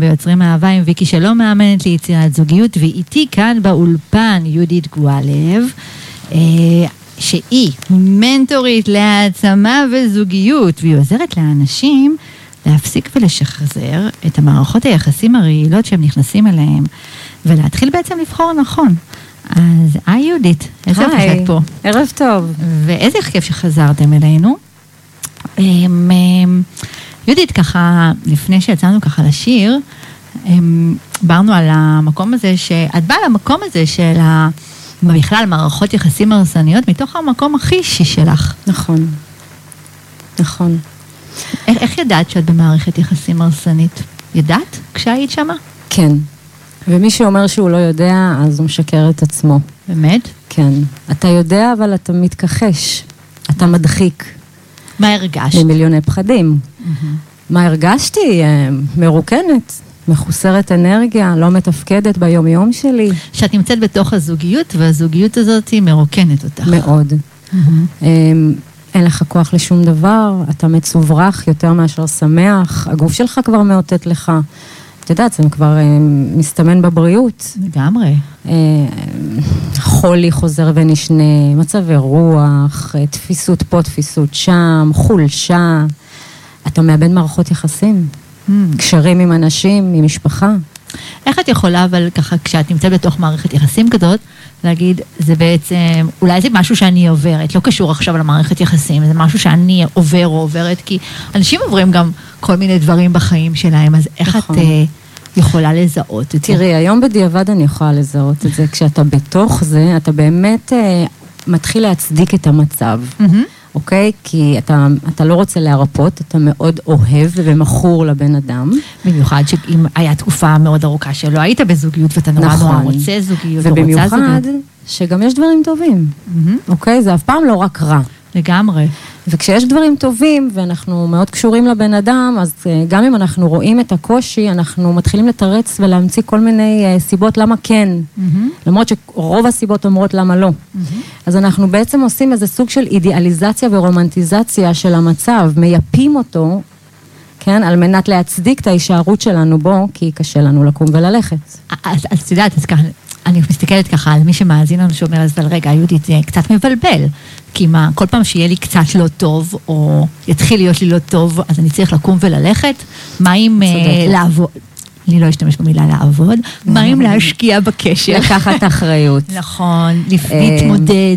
ביוצרים אהבה עם ויקי שלא מאמנת ליצירת זוגיות, ואיתי כאן באולפן יהודית גואלב, אה, שהיא מנטורית להעצמה וזוגיות, והיא עוזרת לאנשים להפסיק ולשחזר את המערכות היחסים הרעילות שהם נכנסים אליהם, ולהתחיל בעצם לבחור נכון. אז היי יהודית, איזה יופי שאת פה. ערב טוב. ואיזה כיף שחזרתם אלינו. אמ, אמ, יהודית, ככה, לפני שיצאנו ככה לשיר, דיברנו על המקום הזה, שאת באה למקום הזה של ה... בכלל מערכות יחסים הרסניות, מתוך המקום הכי אישי שלך. נכון. נכון. איך, איך ידעת שאת במערכת יחסים הרסנית? ידעת כשהיית שמה? כן. ומי שאומר שהוא לא יודע, אז הוא משקר את עצמו. באמת? כן. אתה יודע, אבל אתה מתכחש. אתה מדחיק. מה הרגשת? ממיליוני פחדים. מה הרגשתי? אה, מרוקנת, מחוסרת אנרגיה, לא מתפקדת ביום-יום שלי. שאת נמצאת בתוך הזוגיות, והזוגיות הזאת היא מרוקנת אותך. מאוד. אה, אין לך כוח לשום דבר, אתה מצוברח יותר מאשר שמח, הגוף שלך כבר מאותת לך. את יודעת, זה כבר אה, מסתמן בבריאות. לגמרי. אה, חולי חוזר ונשנה, מצבי רוח, תפיסות פה, תפיסות שם, חולשה. אתה מאבד מערכות יחסים, Mm. קשרים עם אנשים, עם משפחה. איך את יכולה, אבל ככה, כשאת נמצאת בתוך מערכת יחסים כזאת, להגיד, זה בעצם, אולי זה משהו שאני עוברת, לא קשור עכשיו למערכת יחסים, זה משהו שאני עובר או עוברת, כי אנשים עוברים גם כל מיני דברים בחיים שלהם, אז איך נכון. את אה, יכולה לזהות את זה? תראי, היום בדיעבד אני יכולה לזהות את זה. כשאתה בתוך זה, אתה באמת אה, מתחיל להצדיק את המצב. מהמם. אוקיי? כי אתה, אתה לא רוצה להרפות, אתה מאוד אוהב ומכור לבן אדם. במיוחד שאם היה תקופה מאוד ארוכה שלא היית בזוגיות ואתה נורא נכון. נורא רוצה זוגיות או רוצה ובמיוחד זוגיות. שגם יש דברים טובים, מהמם. אוקיי? זה אף פעם לא רק רע. לגמרי. וכשיש דברים טובים ואנחנו מאוד קשורים לבן אדם, אז אה, גם אם אנחנו רואים את הקושי, אנחנו מתחילים לתרץ ולהמציא כל מיני אה, סיבות למה כן. מהמם. למרות שרוב הסיבות אומרות למה לא. אז אנחנו בעצם עושים איזה סוג של אידיאליזציה ורומנטיזציה של המצב, מייפים אותו, כן, על מנת להצדיק את ההישארות שלנו בו, כי קשה לנו לקום וללכת. אז את יודעת, אז ככה, אני מסתכלת ככה על מי שמאזין לנו שאומר, אז רגע, יהודית, זה קצת מבלבל. כי מה, כל פעם שיהיה לי קצת לא טוב, או יתחיל להיות לי לא טוב, אז אני צריך לקום וללכת? מה אם אה, צודקת. לעבוד? אני לא אשתמש במילה לעבוד. מה אם להשקיע בקשר? לקחת אחריות. נכון, אה, להתמודד.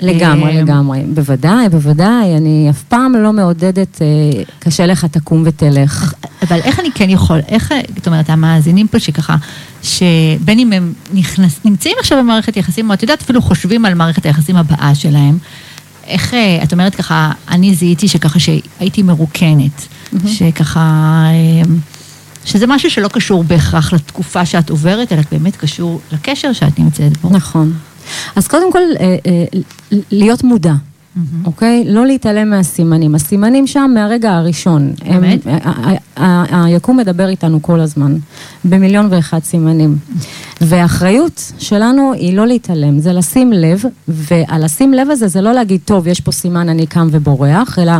לגמרי, אה, לגמרי. בוודאי, בוודאי. אני אף פעם לא מעודדת, אה, קשה לך, תקום ותלך. אבל איך אני כן יכול, איך, זאת אומרת, המאזינים פה שככה, שבין אם הם נכנס, נמצאים עכשיו במערכת יחסים, או את יודעת, אפילו חושבים על מערכת היחסים הבאה שלהם, איך, את אומרת ככה, אני זיהיתי שככה שהייתי מרוקנת, שככה, שזה משהו שלא קשור בהכרח לתקופה שאת עוברת, אלא באמת קשור לקשר שאת נמצאת בו. נכון. אז קודם כל, אה, אה, להיות מודע. אוקיי? לא להתעלם מהסימנים. הסימנים שם מהרגע הראשון. באמת? היקום מדבר איתנו כל הזמן, במיליון ואחד סימנים. והאחריות שלנו היא לא להתעלם, זה לשים לב, ועל לשים לב הזה זה לא להגיד, טוב, יש פה סימן, אני קם ובורח, אלא,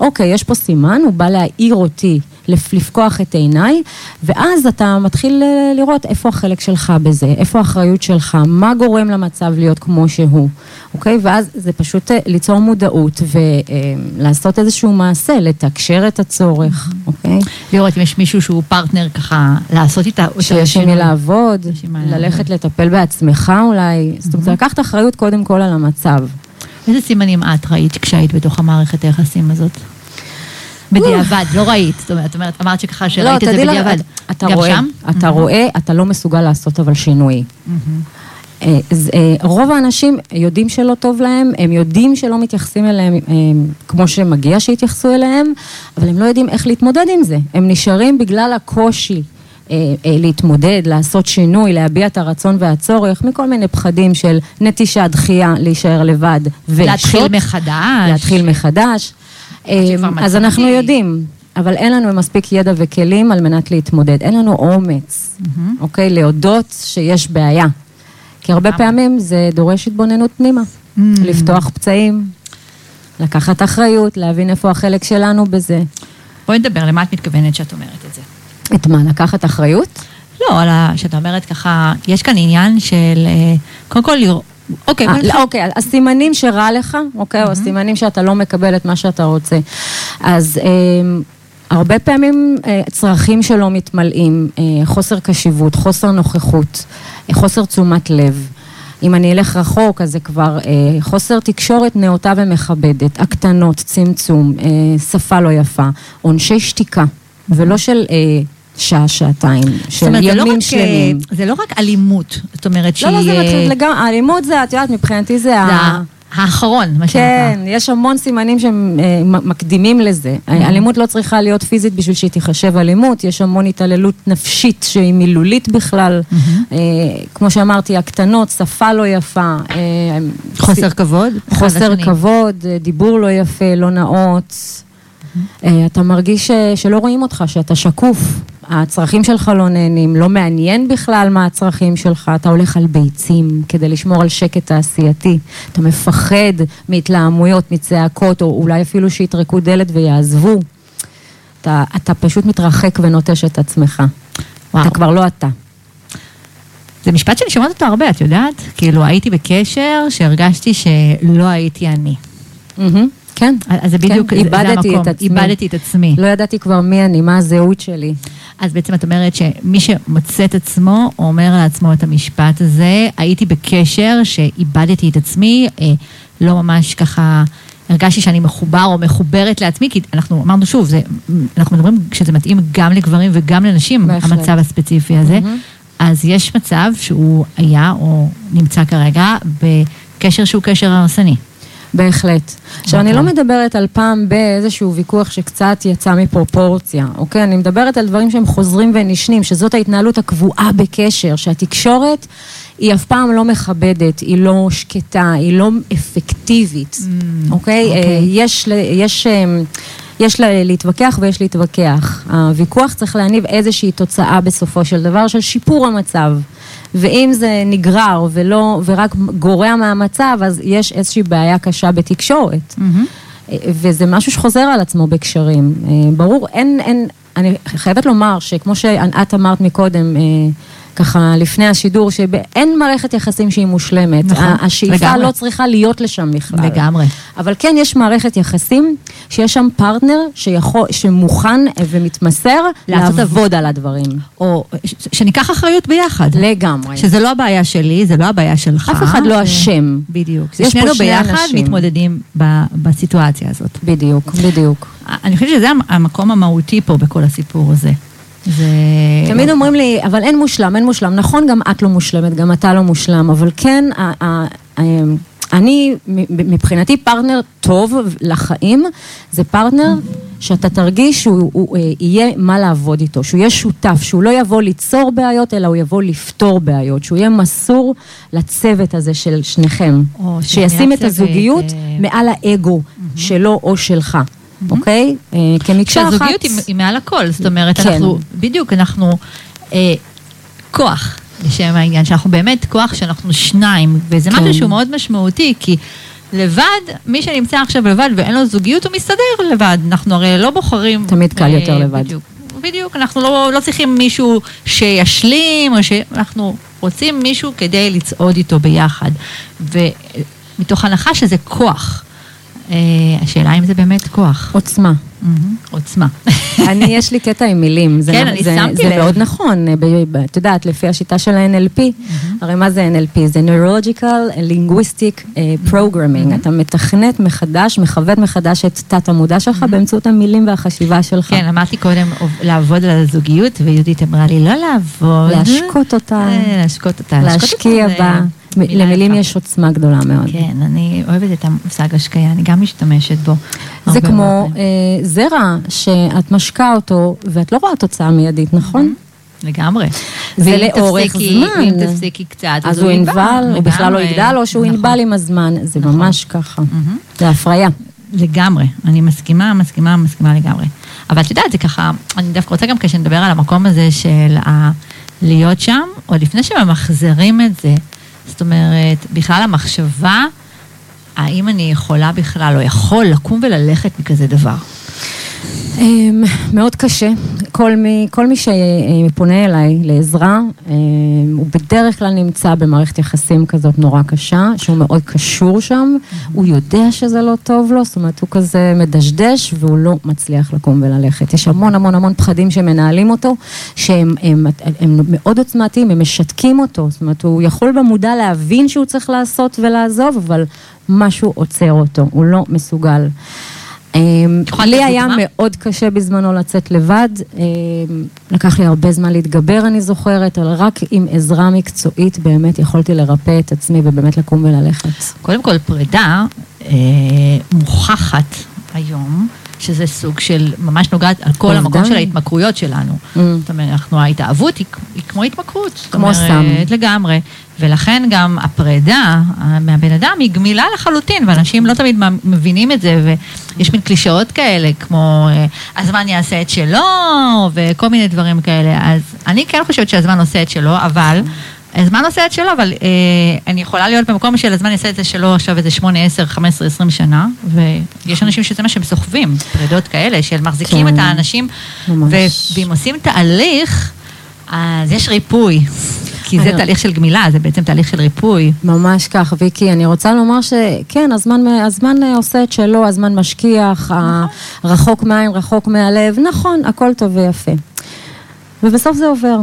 אוקיי, יש פה סימן, הוא בא להעיר אותי, לפקוח את עיניי, ואז אתה מתחיל אה, לראות איפה החלק שלך בזה, איפה האחריות שלך, מה גורם למצב להיות כמו שהוא, אוקיי? ואז זה פשוט אה, ליצור מודעות ולעשות איזשהו מעשה, לתקשר את הצורך, אוקיי? לראות אם יש מישהו שהוא פרטנר ככה, לעשות איתה, שיש עם. מי לעבוד, ללכת לטפל בעצמך אולי, זאת אומרת, לקחת אחריות קודם כל על המצב. איזה סימנים את ראית כשהיית בתוך המערכת היחסים הזאת? בדיעבד, לא ראית, זאת אומרת, את אומרת, אמרת שככה שראית את זה לא, תדעי לך, בדיעבד. אתה רואה? אתה רואה, אתה לא מסוגל לעשות אבל שינוי. אה, אה, רוב האנשים יודעים שלא טוב להם, הם יודעים שלא מתייחסים אליהם אה, כמו שמגיע שיתייחסו אליהם, אבל הם לא יודעים איך להתמודד עם זה. הם נשארים בגלל הקושי. להתמודד, לעשות שינוי, להביע את הרצון והצורך, מכל מיני פחדים של נטישה, דחייה, להישאר לבד ושוט. להתחיל מחדש. להתחיל מחדש. שכבר אז. אנחנו יודעים, אבל אין לנו מספיק ידע וכלים על מנת להתמודד. אין לנו אומץ, אוקיי? להודות שיש בעיה. כי הרבה פעמים זה דורש התבוננות פנימה. לפתוח פצעים, לקחת אחריות, להבין איפה החלק שלנו בזה. בואי נדבר, למה את מתכוונת שאת אומרת את זה? את מה, לקחת אחריות? לא. שאת אומרת ככה, יש כאן עניין של, אה, קודם כל, לראות, אוקיי, נתחיל. לא, אוקיי, הסימנים שרע לך, אוקיי, או הסימנים שאתה לא מקבל את מה שאתה רוצה. אז אה, הרבה פעמים אה, צרכים שלא מתמלאים, אה, חוסר קשיבות, חוסר נוכחות, אה, חוסר תשומת לב. אם אני אלך רחוק, אז זה כבר אה, חוסר תקשורת נאותה ומכבדת, הקטנות, צמצום, אה, שפה לא יפה, עונשי שתיקה, ולא של אה, שעה, שעתיים, זאת של אומרת, זה לא ימים רק, שלמים. אה, זה לא רק אלימות, זאת אומרת לא, לא, זה שהיא... מתחיל לגמרי, האלימות זה, את יודעת, מבחינתי זה זה ה... האחרון, מה שנקרא. כן, יש המון סימנים שמקדימים לזה. אלימות לא צריכה להיות פיזית בשביל שהיא תיחשב אלימות, יש המון התעללות נפשית שהיא מילולית בכלל. אה, כמו שאמרתי, הקטנות, שפה לא יפה. אה, חוסר כבוד. חוסר. כבוד, אה, דיבור לא יפה, לא נאות. אה, אתה מרגיש שלא רואים אותך, שאתה שקוף. הצרכים שלך לא נהנים, לא מעניין בכלל מה הצרכים שלך, אתה הולך על ביצים כדי לשמור על שקט תעשייתי, אתה מפחד מהתלהמויות, מצעקות, או אולי אפילו שיטרקו דלת ויעזבו. אתה, אתה פשוט מתרחק ונוטש את עצמך. וואו. אתה כבר לא אתה. זה משפט שאני שומעת אותו הרבה, את יודעת? כאילו, הייתי בקשר שהרגשתי שלא הייתי אני. מהמם, כן. אז זה בדיוק, זה- זה איבדתי המקום. את עצמי. איבדתי את עצמי. לא ידעתי כבר מי אני, מה הזהות שלי. אז בעצם את אומרת שמי שמוצא את עצמו, אומר לעצמו את המשפט הזה, הייתי בקשר שאיבדתי את עצמי, אה, לא ממש ככה... הרגשתי שאני מחובר או מחוברת לעצמי, כי אנחנו אמרנו שוב, זה, אנחנו מדברים שזה מתאים גם לגברים וגם לנשים, בהחלט. המצב הספציפי הזה. מהמם. אז יש מצב שהוא היה או נמצא כרגע בקשר שהוא קשר הרסני. בהחלט. עכשיו, אני אוקיי. לא מדברת על פעם באיזשהו ויכוח שקצת יצא מפרופורציה, אוקיי? אני מדברת על דברים שהם חוזרים ונשנים, שזאת ההתנהלות הקבועה בקשר, שהתקשורת היא אף פעם לא מכבדת, היא לא שקטה, היא לא אפקטיבית, אוקיי? אוקיי. אה, יש, ל- יש, אה, יש לה- להתווכח ויש להתווכח. הוויכוח צריך להניב איזושהי תוצאה בסופו של דבר של שיפור המצב. ואם זה נגרר ולא, ורק גורע מהמצב, אז יש איזושהי בעיה קשה בתקשורת. אה, וזה משהו שחוזר על עצמו בקשרים. אה, ברור, אין, אין, אני חייבת לומר שכמו שאת אמרת מקודם, אה, ככה לפני השידור, שאין מערכת יחסים שהיא מושלמת. נכון, השאיפה לגמרי. לא צריכה להיות לשם בכלל. לגמרי. אבל כן יש מערכת יחסים, שיש שם פרטנר שיכול, שמוכן אה, ומתמסר לעשות לעבוד על הדברים. או ש- שניקח אחריות ביחד. לגמרי. שזה לא הבעיה שלי, זה לא הבעיה שלך. אף אחד לא אשם. בדיוק. יש פה שנינו שני ביחד אנשים. מתמודדים ב- בסיטואציה הזאת. בדיוק, בדיוק. אני חושבת שזה המ- המקום המהותי פה בכל הסיפור הזה. זה... תמיד אומרים לי, אבל אין מושלם, אין מושלם. נכון, גם את לא מושלמת, גם אתה לא מושלם, אבל כן, ה- ה- ה- אני, מבחינתי פרטנר טוב לחיים, זה פרטנר שאתה תרגיש שהוא הוא, אה, יהיה מה לעבוד איתו, שהוא יהיה שותף, שהוא לא יבוא ליצור בעיות, אלא הוא יבוא לפתור בעיות, שהוא יהיה מסור לצוות הזה של שניכם, שישים את הצוות, הזוגיות אה, מעל האגו שלו או שלך, אוקיי? אה, כמקשה אחת. שהזוגיות היא, היא מעל הכל, זאת אומרת, כן. אנחנו, בדיוק, אנחנו אה, כוח, לשם העניין, שאנחנו באמת כוח שאנחנו שניים, וזה כן. משהו שהוא מאוד משמעותי, כי לבד, מי שנמצא עכשיו לבד ואין לו זוגיות, הוא מסתדר לבד, אנחנו הרי לא בוחרים... תמיד קל אה, יותר לבד. בדיוק, בדיוק, אנחנו לא, לא צריכים מישהו שישלים, או שאנחנו רוצים מישהו כדי לצעוד איתו ביחד, ומתוך הנחה שזה כוח. אה, השאלה אם זה באמת כוח. עוצמה. מהמם, עוצמה. אני, יש לי קטע עם מילים. זה, כן, אני זה, שמתי זה לב. מאוד נכון. את יודעת, לפי השיטה של ה-NLP, הרי מה זה NLP? זה Neurological Linguistic אה, Programming. אתה מתכנת מחדש, מכוון מחדש את תת-המודע שלך באמצעות המילים והחשיבה שלך. כן, אמרתי קודם לעבוד על הזוגיות, ויהודית אמרה לי לא לעבוד. להשקות אותה, אה, להשקות אותה. להשקיע זה בה. מילה למילים יפה. יש עוצמה גדולה מאוד. כן, אני אוהבת את המושג השקיה, אני גם משתמשת בו. זה כמו. אה, זרע שאת משקה אותו ואת לא רואה תוצאה מיידית, נכון? לגמרי. ולאורך ואם תפסיקי- זמן. ואם תפסיקי קצת, אז הוא ינבל, הוא בכלל לא לגמרי. יגדל, או שהוא נכון. ינבל עם הזמן. זה נכון. ממש ככה. מהמם. זה הפריה. לגמרי, אני מסכימה, מסכימה, מסכימה לגמרי. אבל את יודעת, זה ככה, אני דווקא רוצה גם כשנדבר על המקום הזה של ה... להיות שם, עוד לפני שממחזרים את זה, זאת אומרת, בכלל המחשבה, האם אני יכולה בכלל, או יכול לקום וללכת מכזה דבר. אמ, מאוד קשה. כל מי, כל מי שפונה אליי לעזרה, אמ, הוא בדרך כלל נמצא במערכת יחסים כזאת נורא קשה, שהוא מאוד קשור שם, הוא יודע שזה לא טוב לו, זאת אומרת, הוא כזה מדשדש והוא לא מצליח לקום וללכת. יש המון המון המון פחדים שמנהלים אותו, שהם הם, הם, הם מאוד עוצמתיים, הם משתקים אותו, זאת אומרת, הוא יכול במודע להבין שהוא צריך לעשות ולעזוב, אבל משהו עוצר אותו, הוא לא מסוגל. אמ, לי היה מאוד קשה בזמנו לצאת לבד, אמ, לקח לי הרבה זמן להתגבר, אני זוכרת, אבל רק עם עזרה מקצועית באמת יכולתי לרפא את עצמי ובאמת לקום וללכת. קודם כל, פרידה אה, מוכחת היום. שזה סוג של, ממש נוגעת על כל המקום של ההתמכרויות שלנו. Mm. זאת אומרת, אנחנו, ההתאהבות היא, היא כמו התמכרות. כמו סם. לגמרי. ולכן גם הפרידה מהבן אדם היא גמילה לחלוטין, ואנשים לא תמיד מבינים את זה, ויש מין קלישאות כאלה, כמו אה, הזמן יעשה את שלו, וכל מיני דברים כאלה. אז אני כן חושבת שהזמן עושה את שלו, אבל... הזמן עושה את שלו, אבל אה, אני יכולה להיות במקום של הזמן יעשה את זה שלו עכשיו איזה 8, 10, 15, 20 שנה, ויש אנשים שזה מה שהם סוחבים, פרידות כאלה, של מחזיקים כן. את האנשים, ממש. ואם עושים תהליך, אז יש ריפוי. כי זה תהליך של גמילה, זה בעצם תהליך של ריפוי. ממש כך, ויקי. אני רוצה לומר שכן, הזמן, הזמן עושה את שלו, הזמן משכיח, נכון. רחוק מהעין, רחוק מהלב, נכון, הכל טוב ויפה. ובסוף זה עובר.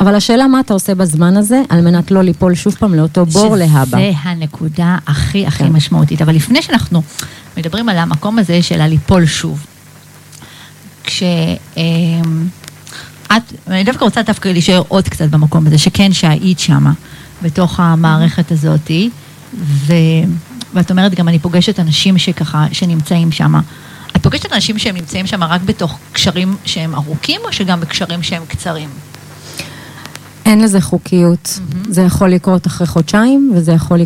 אבל השאלה מה אתה עושה בזמן הזה, על מנת לא ליפול שוב פעם לאותו בור להבא. שזה הנקודה הכי הכי כן. משמעותית. אבל לפני שאנחנו מדברים על המקום הזה של הליפול שוב, כש... אמ, את, אני דווקא רוצה דווקא להישאר עוד קצת במקום הזה, שכן שהיית שמה, בתוך המערכת הזאתי, ו... ואת אומרת גם אני פוגשת אנשים שככה, שנמצאים שמה. את פוגשת אנשים שהם נמצאים שם רק בתוך קשרים שהם ארוכים, או שגם בקשרים שהם קצרים? אין לזה חוקיות. Mm-hmm. זה יכול לקרות אחרי חודשיים, וזה יכול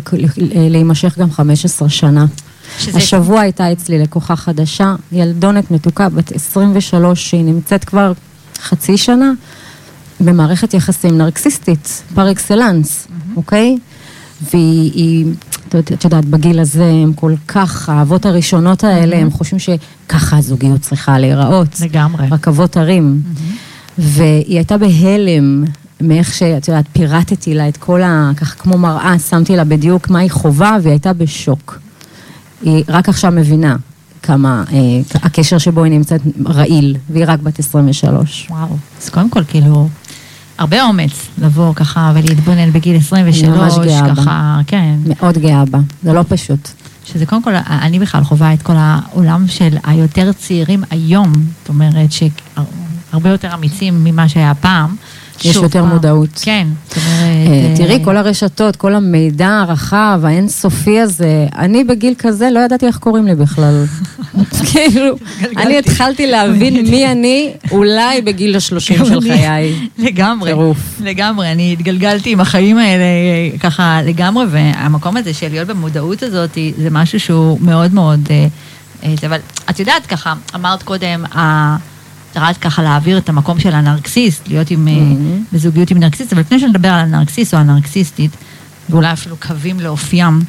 להימשך גם 15 שנה. שזה... השבוע הייתה אצלי לקוחה חדשה, ילדונת מתוקה, בת 23, שהיא נמצאת כבר חצי שנה במערכת יחסים נרקסיסטית, פר אקסלנס, mm-hmm. אוקיי? והיא, את יודעת, בגיל הזה הם כל כך, האבות הראשונות האלה, mm-hmm. הם חושבים שככה הזוגיות צריכה להיראות. לגמרי. רכבות הרים. Mm-hmm. והיא הייתה בהלם מאיך שאת יודעת, פירטתי לה את כל ה... ככה כמו מראה, שמתי לה בדיוק מה היא חווה, והיא הייתה בשוק. היא רק עכשיו מבינה כמה אה, הקשר שבו היא נמצאת רעיל, והיא רק בת 23. וואו, אז קודם כל, כאילו, הרבה אומץ לבוא ככה ולהתבונן בגיל 23, אני ממש גאה ככה, בה. כן. מאוד גאה בה, זה לא פשוט. שזה קודם כל, אני בכלל חווה את כל העולם של היותר צעירים היום, זאת אומרת שהרבה יותר אמיצים ממה שהיה פעם. יש יותר פעם. מודעות. כן, זאת אומרת... אה, תראי, כל הרשתות, כל המידע הרחב, האינסופי הזה, אני בגיל כזה לא ידעתי איך קוראים לי בכלל. כאילו, אני התחלתי להבין מי אני אולי בגיל השלושים של חיי. לגמרי, לגמרי, אני התגלגלתי עם החיים האלה ככה לגמרי, והמקום הזה של להיות במודעות הזאת, זה משהו שהוא מאוד מאוד... אה, אה, אבל את יודעת ככה, אמרת קודם, ירד ככה להעביר את המקום של הנרקסיסט, להיות עם, mm-hmm. בזוגיות עם נרקסיסט, אבל לפני שנדבר על הנרקסיסט או הנרקסיסטית, ואולי אפילו קווים לאופיים,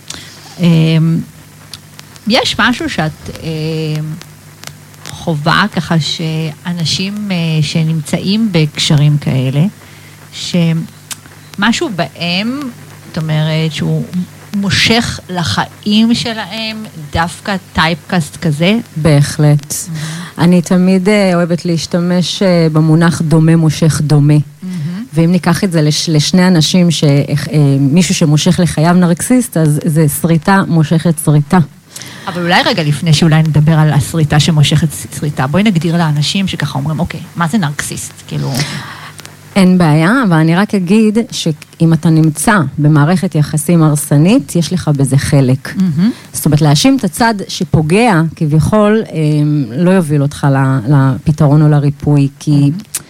אמ, יש משהו שאת אמ, חובה ככה שאנשים אה, שנמצאים בקשרים כאלה, שמשהו בהם, זאת אומרת, שהוא מושך לחיים שלהם דווקא טייפקאסט כזה? בהחלט. Mm-hmm. אני תמיד אה, אוהבת להשתמש אה, במונח דומה מושך דומה. Mm-hmm. ואם ניקח את זה לש, לשני אנשים, ש, אה, מישהו שמושך לחייו נרקסיסט, אז זה שריטה מושכת שריטה. אבל אולי רגע לפני שאולי נדבר על השריטה שמושכת שריטה, בואי נגדיר לאנשים שככה אומרים, אוקיי, מה זה נרקסיסט? כאילו... אין בעיה, אבל אני רק אגיד שאם אתה נמצא במערכת יחסים הרסנית, יש לך בזה חלק. Mm-hmm. זאת אומרת, להאשים את הצד שפוגע, כביכול, אמ, לא יוביל אותך לפתרון או לריפוי, כי mm-hmm.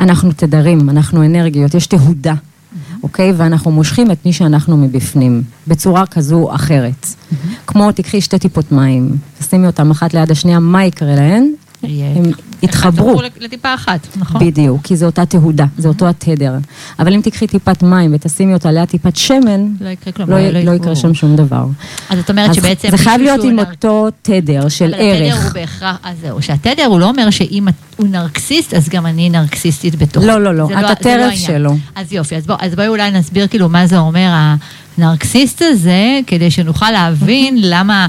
אנחנו תדרים, אנחנו אנרגיות, יש תהודה. Mm-hmm. אוקיי? ואנחנו מושכים את מי שאנחנו מבפנים, בצורה כזו או אחרת. Mm-hmm. כמו תקחי שתי טיפות מים, תשימי אותם אחת ליד השנייה, מה יקרה להן? הם התחברו. לטיפה אחת, נכון? בדיוק, כי זו אותה תהודה, זה אותו התדר. אבל אם תקחי טיפת מים ותשימי אותה ליד טיפת שמן, לא יקרה. לא. לא יקרה שם שום דבר. אז את אומרת שבעצם... זה חייב להיות עם אותו תדר של אבל התדר הוא ערך. בהכרח, אז זהו, שהתדר הוא לא אומר שאם הוא נרקסיסט, אז גם אני נרקסיסטית בתוכו. לא, לא, לא, את הטרף. שלו. אז יופי, אז, בוא, אז בואי אולי נסביר כאילו מה זה אומר הנרקסיסט הזה, כדי שנוכל להבין למה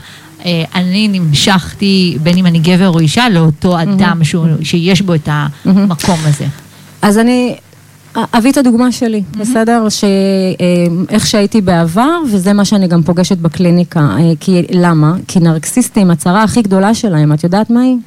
אני נמשכתי, בין אם אני גבר או אישה, לאותו אדם שהוא, שיש בו את המקום הזה. אז אני אביא את הדוגמה שלי, בסדר? שאיך שהייתי בעבר, וזה מה שאני גם פוגשת בקליניקה. אה, כי למה? כי נרקסיסטים, הצרה הכי גדולה שלהם, את יודעת מה היא?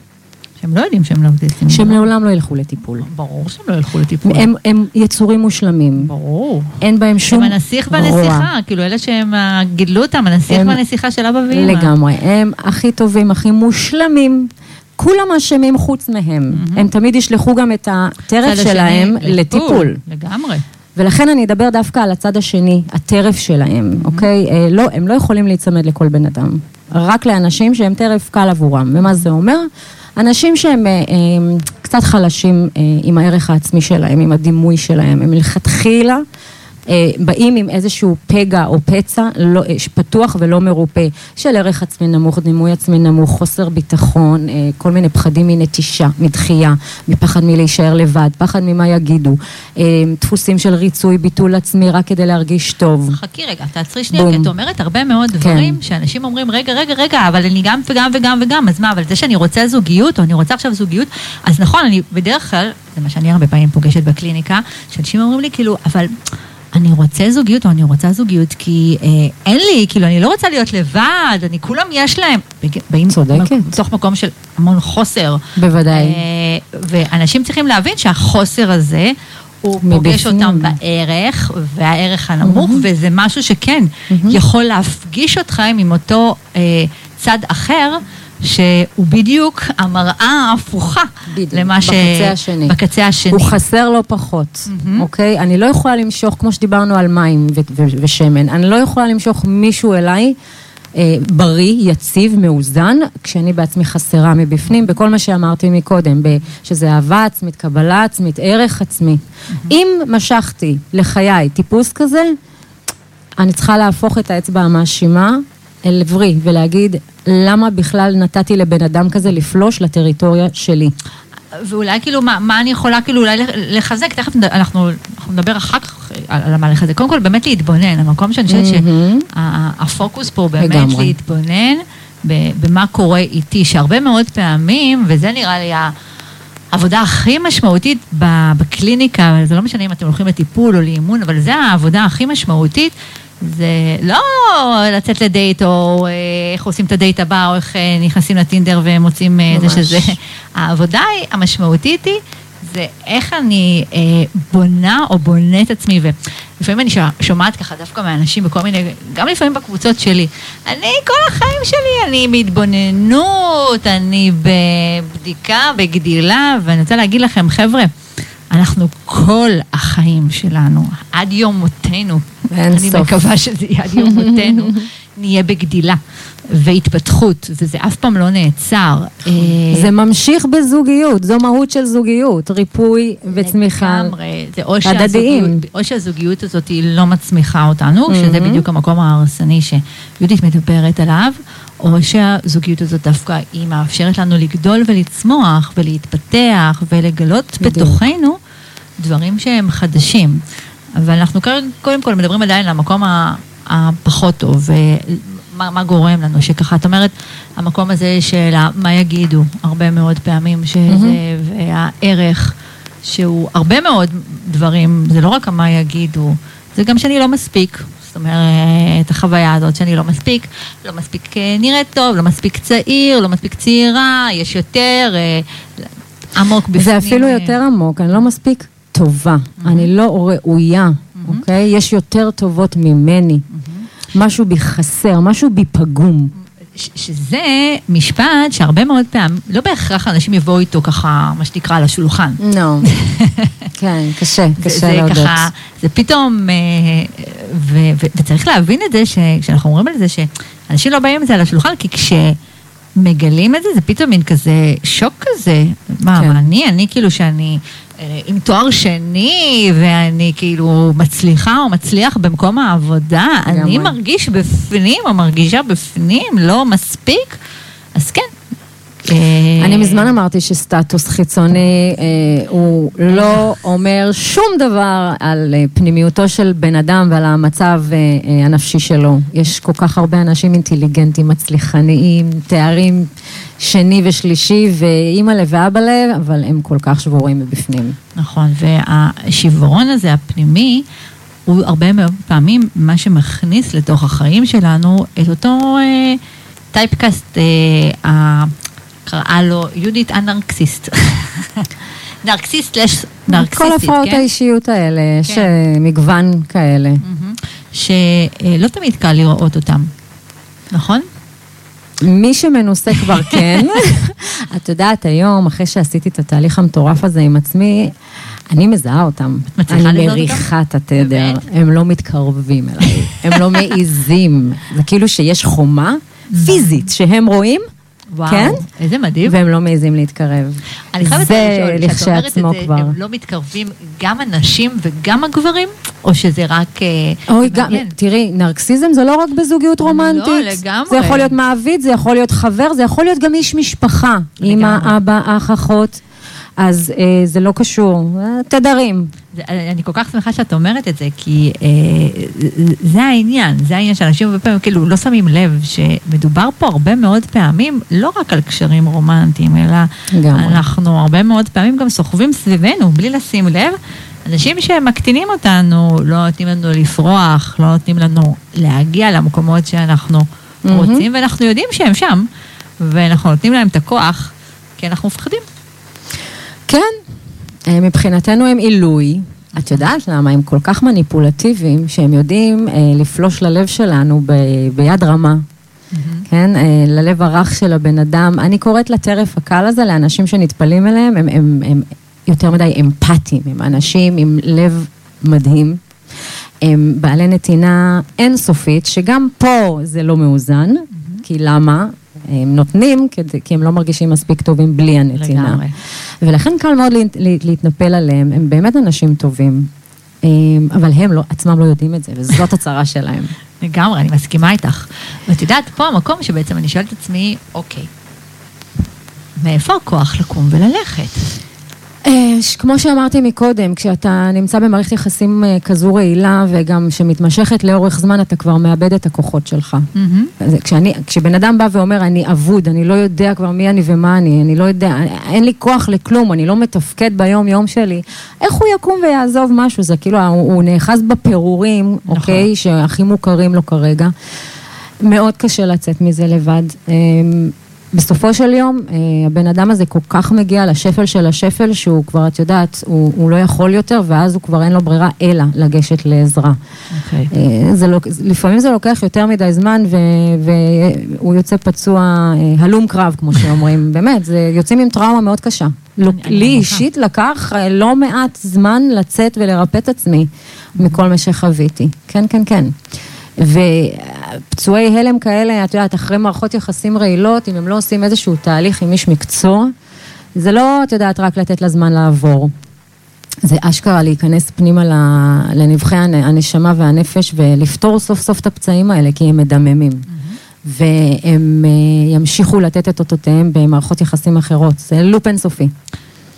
שהם לא יודעים שהם נרקסיסטים. שהם לעולם לא ילכו לטיפול. ברור שהם לא ילכו לטיפול. הם, הם יצורים מושלמים. ברור. אין בהם שום הם הנסיך רוע. והנסיכה, כאילו אלה שהם אה, גידלו אותם, הנסיך הם- והנסיכה של אבא ואמא. לגמרי. הם הכי טובים, הכי מושלמים. כולם אשמים חוץ מהם. הם תמיד ישלחו גם את הטרף שלהם לטיפול. לגמרי. ולכן אני אדבר דווקא על הצד השני, הטרף שלהם, אוקיי? אה, לא, הם לא יכולים להיצמד לכל בן אדם. רק לאנשים שהם טרף קל עבורם. ומה זה אומר? אנשים שהם אה, אה, קצת חלשים אה, עם הערך העצמי שלהם, עם הדימוי שלהם, הם מלכתחילה באים עם איזשהו פגע או פצע לא, אה, פתוח ולא מרופא, של ערך עצמי נמוך, דימוי עצמי נמוך, חוסר ביטחון, אה, כל מיני פחדים מנטישה, מדחייה, מפחד מלהישאר לבד, פחד ממה יגידו, אה, דפוסים של ריצוי, ביטול עצמי רק כדי להרגיש טוב. חכי רגע, תעצרי שנייה, בום. כי את אומרת הרבה מאוד כן. דברים שאנשים אומרים, רגע, רגע, רגע, אבל אני גם וגם וגם וגם, אז מה, אבל זה שאני רוצה זוגיות, או אני רוצה עכשיו זוגיות, אז נכון, אני בדרך כלל, זה מה שאני הרבה פעמים פוגשת בקליניקה, שאנשים אומרים לי, כאילו, אבל... אני רוצה זוגיות או אני רוצה זוגיות כי אה, אין לי, כאילו אני לא רוצה להיות לבד, אני כולם יש להם. באים צודקת. מתוך מקום של המון חוסר. בוודאי. אה, ואנשים צריכים להבין שהחוסר הזה, הוא פוגש מבפנים. אותם בערך, והערך הנמוך, וזה משהו שכן יכול להפגיש אתכם עם אותו אה, צד אחר. שהוא בדיוק המראה ההפוכה בדיוק, למה ש... בקצה השני. בקצה השני. הוא חסר לא פחות, אוקיי? אני לא יכולה למשוך, כמו שדיברנו על מים ו- ו- ושמן, אני לא יכולה למשוך מישהו אליי אה, בריא, יציב, מאוזן, כשאני בעצמי חסרה מבפנים, בכל מה שאמרתי מקודם, ב- שזה אהבה עצמית, קבלה עצמית, ערך עצמי. אם משכתי לחיי טיפוס כזה, אני צריכה להפוך את האצבע המאשימה אל עברי ולהגיד, למה בכלל נתתי לבן אדם כזה לפלוש לטריטוריה שלי? ואולי כאילו, מה, מה אני יכולה כאילו אולי לחזק, תכף אנחנו, אנחנו נדבר אחר כך על, על מה לחזק. קודם כל, באמת להתבונן, המקום שאני חושבת מהמם. שהפוקוס פה הוא באמת לגמרי. להתבונן במה קורה איתי, שהרבה מאוד פעמים, וזה נראה לי העבודה הכי משמעותית בקליניקה, זה לא משנה אם אתם הולכים לטיפול או לאימון, אבל זה העבודה הכי משמעותית. זה לא לצאת לדייט, או אה, איך עושים את הדייט הבא, או איך אה, נכנסים לטינדר ומוצאים אה, זה ממש. שזה. העבודה המשמעותית היא, זה איך אני אה, בונה או בונה את עצמי, ולפעמים אני שומעת ככה דווקא מאנשים בכל מיני, גם לפעמים בקבוצות שלי, אני כל החיים שלי, אני בהתבוננות, אני בבדיקה, בגדילה, ואני רוצה להגיד לכם, חבר'ה, אנחנו כל החיים שלנו, עד יום מותנו, אני סוף. מקווה שזה יהיה עד יום מותנו, נהיה בגדילה והתפתחות, וזה אף פעם לא נעצר. אה, זה ממשיך בזוגיות, זו מהות של זוגיות, ריפוי וצמיחה. לגמרי. זה או הדדיים. שהזוגיות, או שהזוגיות הזאת היא לא מצמיחה אותנו, שזה בדיוק המקום ההרסני שיהודית מדברת עליו, או שהזוגיות הזאת דווקא היא מאפשרת לנו לגדול ולצמוח ולהתפתח ולגלות בדיוק. בתוכנו דברים שהם חדשים. אבל אנחנו קודם כל מדברים עדיין על המקום הפחות טוב, ומה מה גורם לנו, שככה, את אומרת, המקום הזה של מה יגידו, הרבה מאוד פעמים, שזה, והערך, שהוא הרבה מאוד דברים, זה לא רק המה יגידו, זה גם שאני לא מספיק. זאת אומרת, החוויה הזאת שאני לא מספיק, לא מספיק אה, נראית טוב, לא מספיק צעיר, לא מספיק צעירה, יש יותר אה, עמוק בפנים. זה אפילו אה, יותר עמוק, אני לא מספיק טובה, אני לא ראויה, אוקיי? יש יותר טובות ממני. משהו בי חסר, משהו בי פגום. ש- שזה משפט שהרבה מאוד פעמים, לא בהכרח אנשים יבואו איתו ככה, מה שנקרא, על השולחן. נו. כן, קשה, זה- קשה זה להודות. ככה, זה פתאום, אה, ו- ו- וצריך להבין את זה, שכשאנחנו אומרים על זה, שאנשים לא באים עם זה על השולחן, כי מגלים את זה, זה פתאום מין כזה שוק כזה. מה, כן. מה אני, אני כאילו שאני עם תואר שני, ואני כאילו מצליחה או מצליח במקום העבודה. אני מרגיש בפנים או מרגישה בפנים, לא מספיק, אז כן. אה, אני מזמן אמרתי שסטטוס חיצוני אה, הוא לא אומר שום דבר על אה, פנימיותו של בן אדם ועל המצב אה, אה, הנפשי שלו. יש כל כך הרבה אנשים אינטליגנטים, מצליחניים, תארים שני ושלישי, ואימא לב ואבא לב, אבל הם כל כך שבורים מבפנים. נכון, והשברון הזה, הפנימי, הוא הרבה מאוד פעמים מה שמכניס לתוך החיים שלנו את אותו אה, טייפקאסט, אה, ה- קראה לו יהודית הנרקסיסט. נרקסיסט לש נרקסיסטית, כל הפרעות כן? האישיות האלה, יש כן. אה, מגוון כאלה. מהמם. שלא תמיד קל לראות אותם, נכון? מי שמנוסה כבר כן. את יודעת, היום, אחרי שעשיתי את התהליך המטורף הזה עם עצמי, אני מזהה אותם. אני? מריחה את התדר. הם לא מתקרבים אליי, הם לא מעיזים. זה כאילו שיש חומה פיזית שהם רואים, וואו, כן? איזה מדהים. והם לא מעיזים להתקרב. אני חייבת זה לשאול, כשאת אומרת את זה, כבר. הם לא מתקרבים גם הנשים וגם הגברים? או שזה רק... אה, אוי, גם? תראי, נרקסיזם זה לא רק בזוגיות לא, רומנטית. לגמרי. זה יכול להיות מעביד, זה יכול להיות חבר, זה יכול להיות גם איש משפחה. אמא. אבא, אח, אחות. אז אה, זה לא קשור, אה, תדרים. אני כל כך שמחה שאת אומרת את זה, כי אה, זה העניין, זה העניין שאנשים הרבה פעמים כאילו לא שמים לב שמדובר פה הרבה מאוד פעמים לא רק על קשרים רומנטיים, אלא לגמרי. אנחנו הרבה מאוד פעמים גם סוחבים סביבנו בלי לשים לב. אנשים שמקטינים אותנו, לא נותנים לנו לפרוח, לא נותנים לנו להגיע למקומות שאנחנו מהמם. רוצים, ואנחנו יודעים שהם שם, ואנחנו נותנים להם את הכוח, כי אנחנו מפחדים. כן, מבחינתנו הם עילוי. את יודעת למה? הם כל כך מניפולטיביים, שהם יודעים אה, לפלוש ללב שלנו ב, ביד רמה. כן, אה, ללב הרך של הבן אדם. אני קוראת לטרף הקל הזה לאנשים שנטפלים אליהם, הם, הם, הם יותר מדי אמפתיים, הם אנשים עם לב מדהים. הם בעלי נתינה אינסופית, שגם פה זה לא מאוזן, כי למה? הם נותנים כי הם לא מרגישים מספיק טובים בלי הנתינה. לגמרי. ולכן קל מאוד להת- לה- להתנפל עליהם, הם באמת אנשים טובים, הם- אבל הם לא, עצמם לא יודעים את זה, וזאת הצרה שלהם. לגמרי, אני מסכימה איתך. ואת יודעת, פה המקום שבעצם אני שואלת את עצמי, אוקיי, מאיפה הכוח לקום וללכת? אה, כמו שאמרתי מקודם, כשאתה נמצא במערכת יחסים אה, כזו רעילה וגם שמתמשכת לאורך זמן, אתה כבר מאבד את הכוחות שלך. אז כשאני, כשבן אדם בא ואומר, אני אבוד, אני לא יודע כבר מי אני ומה אני, אני לא יודע, אין לי כוח לכלום, אני לא מתפקד ביום-יום שלי, איך הוא יקום ויעזוב משהו? זה כאילו, הוא, הוא נאחז בפירורים, נכון. אוקיי, שהכי מוכרים לו כרגע. מאוד קשה לצאת מזה לבד. בסופו של יום, אה, הבן אדם הזה כל כך מגיע לשפל של השפל, שהוא כבר, את יודעת, הוא, הוא לא יכול יותר, ואז הוא כבר אין לו ברירה אלא לגשת לעזרה. אוקיי. אה, זה לפעמים זה לוקח יותר מדי זמן ו, והוא יוצא פצוע אה, הלום קרב, כמו שאומרים. באמת, זה יוצאים עם טראומה מאוד קשה. לי. אישית לקח לא מעט זמן לצאת ולרפא את עצמי מכל מה שחוויתי. כן, כן, כן. ופצועי הלם כאלה, את יודעת, אחרי מערכות יחסים רעילות, אם הם לא עושים איזשהו תהליך עם איש מקצוע, זה לא, את יודעת, רק לתת לזמן לעבור. זה אשכרה להיכנס פנימה לנבחי הנ- הנשמה והנפש ולפתור סוף סוף את הפצעים האלה, כי הם מדממים. והם אה, ימשיכו לתת את אותותיהם במערכות יחסים אחרות. זה לופ אינסופי.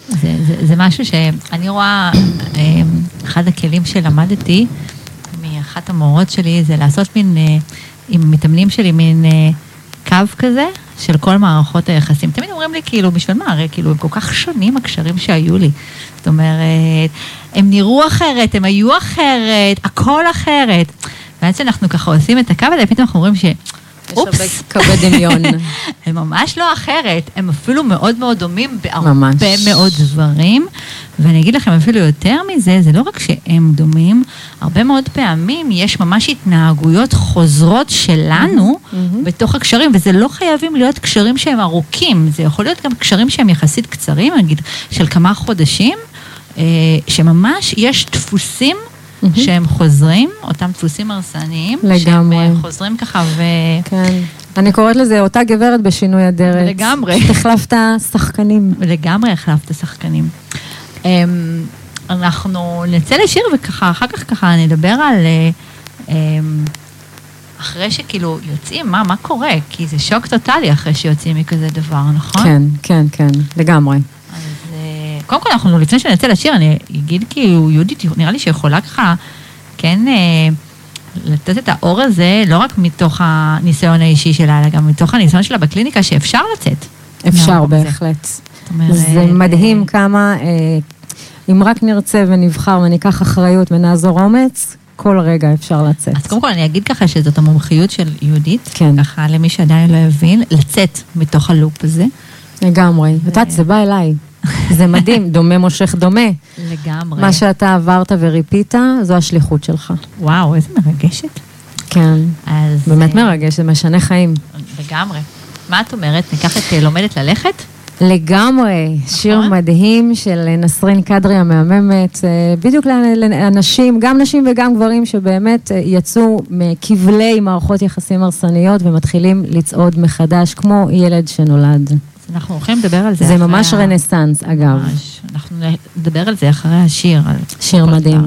זה, זה, זה משהו שאני רואה, אה, אחד הכלים שלמדתי מאחת המורות שלי, זה לעשות מין, אה, עם מתאמנים שלי, מין אה, קו כזה של כל מערכות היחסים. תמיד אומרים לי, כאילו, בשביל מה? הרי כאילו, הם כל כך שונים הקשרים שהיו לי. זאת אומרת, הם נראו אחרת, הם היו אחרת, הכל אחרת. ואז כשאנחנו ככה עושים את הקו הזה, פתאום אנחנו אומרים ש... אופס, קווי דמיון. הם ממש לא אחרת, הם אפילו מאוד מאוד דומים בהרבה. מאוד דברים. ואני אגיד לכם אפילו יותר מזה, זה לא רק שהם דומים, הרבה מאוד פעמים יש ממש התנהגויות חוזרות שלנו בתוך הקשרים, וזה לא חייבים להיות קשרים שהם ארוכים, זה יכול להיות גם קשרים שהם יחסית קצרים, נגיד של כמה חודשים, אה, שממש יש דפוסים. שהם חוזרים, אותם דפוסים הרסניים, שהם לגמרי. אה, חוזרים ככה ו... כן. אני קוראת לזה אותה גברת בשינוי אדרת. לגמרי. החלפת שחקנים. לגמרי החלפת שחקנים. אמ, אנחנו נצא לשיר וככה, אחר כך ככה נדבר על... אה, אמ, אחרי שכאילו יוצאים, מה, מה קורה? כי זה שוק טוטאלי אחרי שיוצאים מכזה דבר, נכון? כן, כן, כן, לגמרי. אז אה, קודם כל, אנחנו, לפני שנצא לשיר, אני אגיד כאילו, יהודית, נראה לי שיכולה ככה, כן, אה, לתת את האור הזה, לא רק מתוך הניסיון האישי שלה, אלא גם מתוך הניסיון שלה בקליניקה, שאפשר לצאת. אפשר. בהחלט. זאת אומרת, זה מדהים כמה, אם רק נרצה ונבחר וניקח אחריות ונעזור אומץ, כל רגע אפשר לצאת. אז קודם כל אני אגיד ככה שזאת המומחיות של יהודית, כן. ככה למי שעדיין לא הבין, לצאת מתוך הלופ הזה. לגמרי. את יודעת, זה בא אליי. זה מדהים, דומה מושך דומה. לגמרי. מה שאתה עברת וריפית, זו השליחות שלך. וואו, איזה מרגשת. כן. אז... באמת אה, מרגש, זה משנה חיים. לגמרי. מה את אומרת? ניקח את אה, לומדת ללכת? לגמרי, שיר נכון. מדהים של נסרין קדרי המהממת, אה, בדיוק לאנ- לאנשים, גם נשים וגם גברים שבאמת אה, יצאו מכבלי מערכות יחסים הרסניות ומתחילים לצעוד מחדש כמו ילד שנולד. אנחנו הולכים לדבר על זה. זה ממש רנסאנס, אגב. ממש. אנחנו נדבר על זה אחרי השיר. שיר מדהים.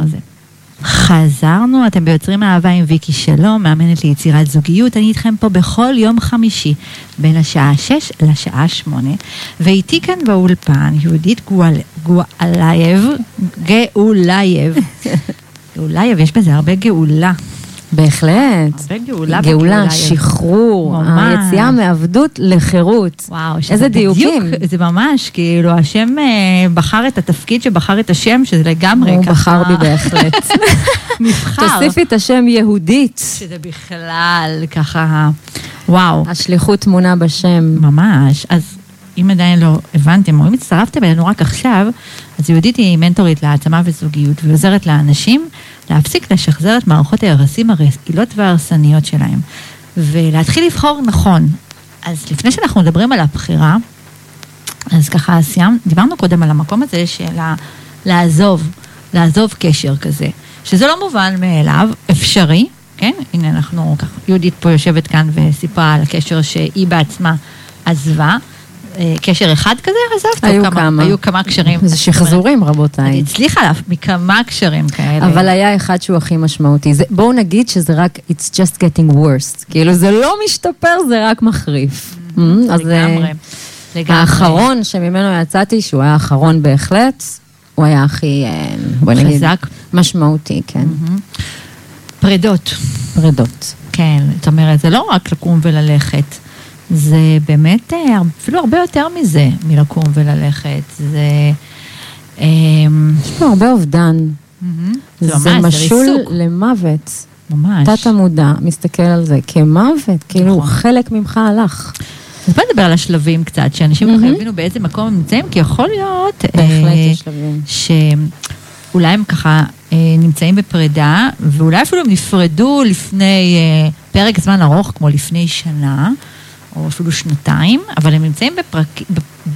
חזרנו, אתם ביוצרים אהבה עם ויקי שלום, מאמנת ליצירת זוגיות. אני איתכם פה בכל יום חמישי, בין השעה 6 לשעה 8. ואיתי כאן באולפן יהודית גואל- גואלייב, גאולייב. גאולייב, יש בזה הרבה גאולה. בהחלט. הרבה גאולה גאולה. שחרור. היציאה מעבדות לחירות. וואו, שזה איזה בדיוק, דיוקים. זה ממש, כאילו, השם אה, בחר את התפקיד שבחר את השם, שזה לגמרי הוא ככה... בחר בי בהחלט. נבחר. תוסיפי את השם יהודית. שזה בכלל ככה, וואו, השליחות טמונה בשם. ממש. אז אם עדיין לא הבנתם, או אם הצטרפתם אלינו רק עכשיו, אז יהודית היא מנטורית להעצמה וזוגיות, ועוזרת לאנשים להפסיק לשחזר את מערכות היחסים הרעילות וההרסניות שלהם, ולהתחיל לבחור נכון. אז לפני שאנחנו מדברים על הבחירה, אז ככה סיימת, דיברנו קודם על המקום הזה של לעזוב, לעזוב קשר כזה, שזה לא מובן מאליו, אפשרי, כן? הנה אנחנו ככה, יהודית פה יושבת כאן וסיפרה על הקשר שהיא בעצמה עזבה. קשר אחד כזה עזבת? היו כמה. היו כמה קשרים. זה שחזורים, היא רבותיי. הצליחה לה מכמה קשרים כאלה. אבל היה אחד שהוא הכי משמעותי. זה- בואו נגיד שזה רק, it's just getting worse. כאילו, זה לא משתפר, זה רק מחריף. Mm, אז אה, לגמרי. האחרון שממנו יצאתי, שהוא היה האחרון בהחלט, הוא היה הכי, אה, בואי נגיד, חזק. משמעותי, כן. מהמם. פרדות. פרדות. כן, זאת אומרת, זה לא רק לקום וללכת, זה באמת אה, אפילו הרבה יותר מזה, מלקום וללכת. זה... אמ, יש פה הרבה אובדן. זה משול. למוות. ממש. תת המודע מסתכל על זה כמוות, כאילו נכון. חלק ממך הלך. אז בוא נדבר על השלבים קצת, שאנשים ככה. יבינו באיזה מקום הם נמצאים, כי יכול להיות... בהחלט אה, יש שלבים. שאולי הם ככה אה, נמצאים בפרידה, ואולי אפילו הם נפרדו לפני פרק זמן ארוך, כמו לפני שנה, או אפילו שנתיים, אבל הם נמצאים בפרק,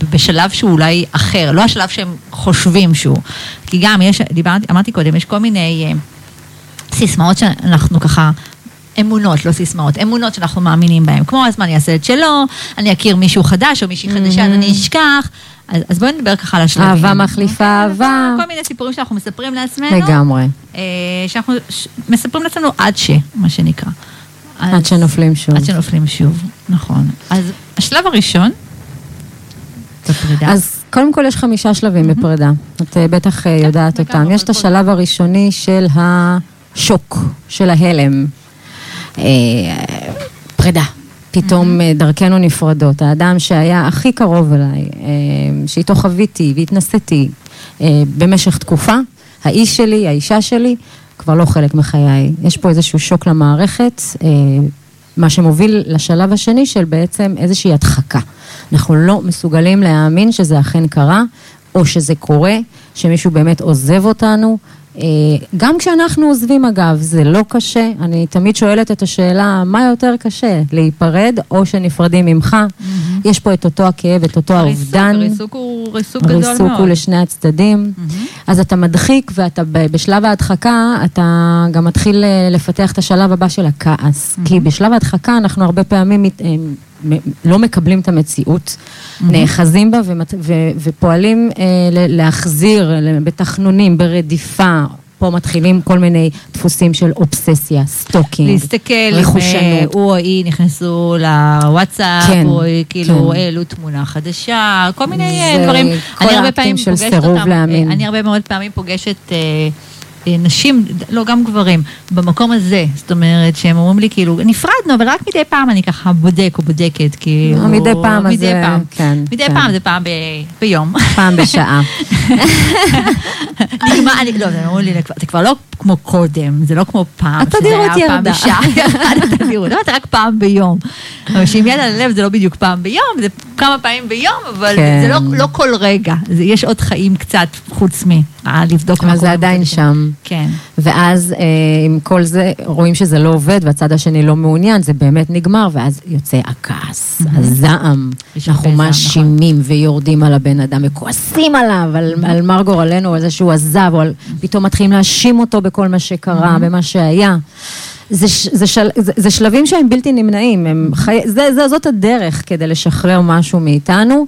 בשלב שהוא אולי אחר, לא השלב שהם חושבים שהוא. כי גם יש, דיברתי, אמרתי קודם, יש כל מיני אה, סיסמאות שאנחנו ככה... אמונות, לא סיסמאות, אמונות שאנחנו מאמינים בהן, כמו הזמן יעשה את שלו, אני אכיר מישהו חדש או מישהי חדשה, אז אני אשכח. אז, אז בואי נדבר ככה על השלבים. אהבה מחליפה אהבה. כל מיני סיפורים שאנחנו מספרים לעצמנו. לגמרי. אה, שאנחנו מספרים לעצמנו עד ש, מה שנקרא. אז- עד שנופלים שוב. עד שנופלים שוב, נכון. אז השלב הראשון, בפרידה. אז קודם כל יש חמישה שלבים בפרידה. את אה, בטח אה, יודעת לגמרי, אותם. יש את השלב הראשוני של השוק, של ההלם. אה, פרידה. פתאום דרכנו נפרדות. האדם שהיה הכי קרוב אליי, שאיתו חוויתי והתנסיתי במשך תקופה, האיש שלי, האישה שלי, כבר לא חלק מחיי. יש פה איזשהו שוק למערכת, אה, מה שמוביל לשלב השני של בעצם איזושהי הדחקה. אנחנו לא מסוגלים להאמין שזה אכן קרה, או שזה קורה, שמישהו באמת עוזב אותנו, גם כשאנחנו עוזבים אגב, זה לא קשה. אני תמיד שואלת את השאלה, מה יותר קשה, להיפרד או שנפרדים ממך? יש פה את אותו הכאב, את אותו האובדן. ריסוק הוא ריסוק גדול מאוד. ריסוק הוא לשני הצדדים. אז אתה מדחיק ואתה בשלב ההדחקה, אתה גם מתחיל אה, לפתח את השלב הבא של הכעס. כי בשלב ההדחקה אנחנו הרבה פעמים מת- אה, לא מקבלים את המציאות, נאחזים בה ומת- ו- ופועלים אה, להחזיר בתחנונים, ברדיפה. פה מתחילים כל מיני דפוסים של אובססיה, stalking, להסתכל אה, רכושנות. הוא או היא נכנסו לוואטסאפ, כן, או כאילו כן. העלו תמונה חדשה, כל מיני אה, דברים. כל אני הרבה האקטים של סירוב אותם, להאמין. אה, אני הרבה מאוד פעמים פוגשת אה, נשים, לא, גם גברים, במקום הזה, זאת אומרת, שהם אומרים לי כאילו, נפרדנו, אבל רק מדי פעם אני ככה בודק או בודקת, כאילו... מדי פעם, מדי זה- פעם. כן, מדי כן. פעם זה פעם ב- ביום. פעם בשעה. נגמר, אני, לא, הם אמרו לי, זה כבר לא כמו קודם, זה לא כמו פעם, שזה היה פעם ירדה. בשעה, ירדה התדירות, לא, זה רק פעם ביום. אבל שעם יד על הלב זה לא בדיוק פעם ביום, זה כמה פעמים ביום, אבל כן. זה לא, לא כל רגע, זה, יש עוד חיים קצת חוץ מלבדוק אבל זה עדיין שם. כן. ואז אה, עם כל זה, רואים שזה לא עובד והצד השני לא מעוניין, זה באמת נגמר, ואז יוצא הכעס, הזעם. יש הרבה אנחנו זעם, מאשימים ויורדים על הבן אדם וכועסים עליו, על, על מר גורלנו, על זה שהוא עזב, או על, פתאום מתחילים להאשים אותו בכל מה שקרה, במה שהיה. זה, זה, של, זה, זה שלבים שהם בלתי נמנעים, הם חי, זה, זה, זאת הדרך כדי לשחרר משהו מאיתנו,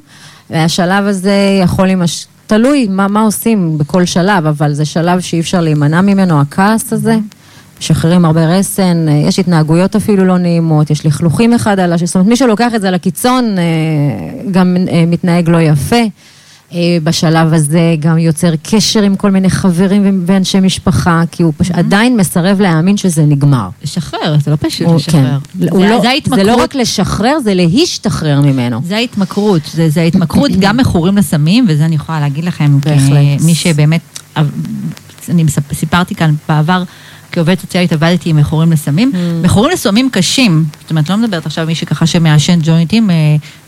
והשלב הזה יכול להימש... תלוי מה, מה עושים בכל שלב, אבל זה שלב שאי אפשר להימנע ממנו, הכעס הזה. משחררים הרבה רסן, אה, יש התנהגויות אפילו לא נעימות, יש לכלוכים אחד על השני, זאת אומרת, מי שלוקח את זה לקיצון אה, גם אה, מתנהג לא יפה. אה, בשלב הזה גם יוצר קשר עם כל מיני חברים ואנשי משפחה, כי הוא פשוט עדיין מסרב להאמין שזה נגמר. לשחרר, זה לא פשוט הוא- לשחרר. כן. זה, לא- זה זה ההתמכרות. לא רק לשחרר, זה להשתחרר ממנו. זה ההתמכרות, זה, זה ההתמכרות גם מכורים לסמים, וזה אני יכולה להגיד לכם, בהחלט. כמי שבאמת, אני מספ- סיפרתי כאן בעבר, כעובדת סוציאלית עבדתי עם מכורים לסמים, Mm. מכורים לסמים קשים, זאת אומרת, לא מדברת עכשיו מי שככה שמעשן ג'וינטים, אה,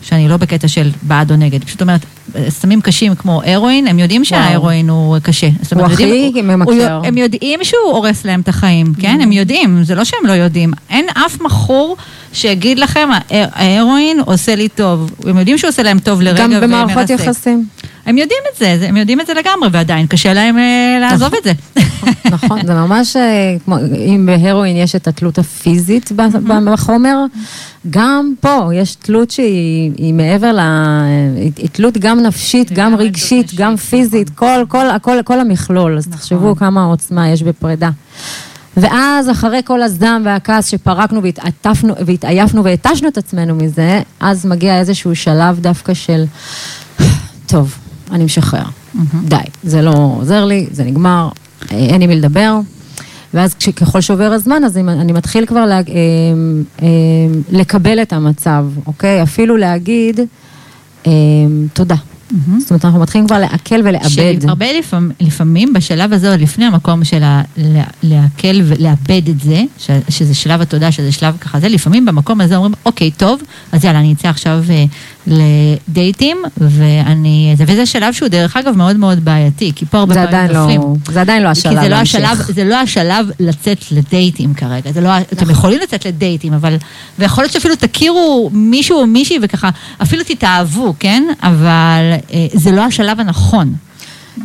שאני לא בקטע של בעד או נגד, פשוט אומרת, אה, סמים קשים כמו הרואין, הם יודעים שההרואין הוא קשה. הוא הכי ממכר. הם יודעים שהוא הורס להם את החיים, כן? Mm. הם יודעים, זה לא שהם לא יודעים. אין אף מכור שיגיד לכם, "ההר- ההרואין עושה לי טוב. הם יודעים שהוא עושה להם טוב לרגע גם ומרסק. במערכות יחסים. הם יודעים את זה, הם יודעים את זה לגמרי, ועדיין קשה להם אה, לעזוב את זה. נכון, זה ממש אה, כמו, אם בהרואין יש את התלות הפיזית ב- בחומר, גם פה יש תלות שהיא היא מעבר ל... היא תלות גם נפשית, גם רגשית, גם פיזית, כל, כל, הכל, כל המכלול, אז נכון. תחשבו כמה עוצמה יש בפרידה. ואז אחרי כל הזעם והכעס שפרקנו והתעטפנו והתעייפנו והתשנו את עצמנו מזה, אז מגיע איזשהו שלב דווקא של, טוב, אני משחרר. די, זה לא עוזר לי, זה נגמר, אה, אין עם מי לדבר. ואז ככל שעובר הזמן, אז אני- מתחיל כבר לה, אה, אה, לקבל את המצב, אוקיי? אפילו להגיד אה, תודה. זאת אומרת, אנחנו מתחילים כבר לעכל ולאבד. הרבה לפעמים, לפעמים בשלב הזה, עוד לפני המקום של לעכל ולאבד את זה, ש, שזה שלב התודה, שזה שלב ככה זה, לפעמים במקום הזה אומרים, אוקיי, טוב, אז יאללה, אני אצא עכשיו אה, לדייטים, ואני, זה, וזה שלב שהוא דרך אגב מאוד מאוד בעייתי, כי פה הרבה פעמים עדיין נופלים. לא, זה עדיין לא השלב זה לא. השלב, זה לא השלב לצאת לדייטים כרגע, זה לא, נכון. אתם יכולים לצאת לדייטים, אבל, ויכול להיות שאפילו תכירו מישהו או מישהי וככה, אפילו תתאהבו, כן? אבל אה, זה לא השלב הנכון.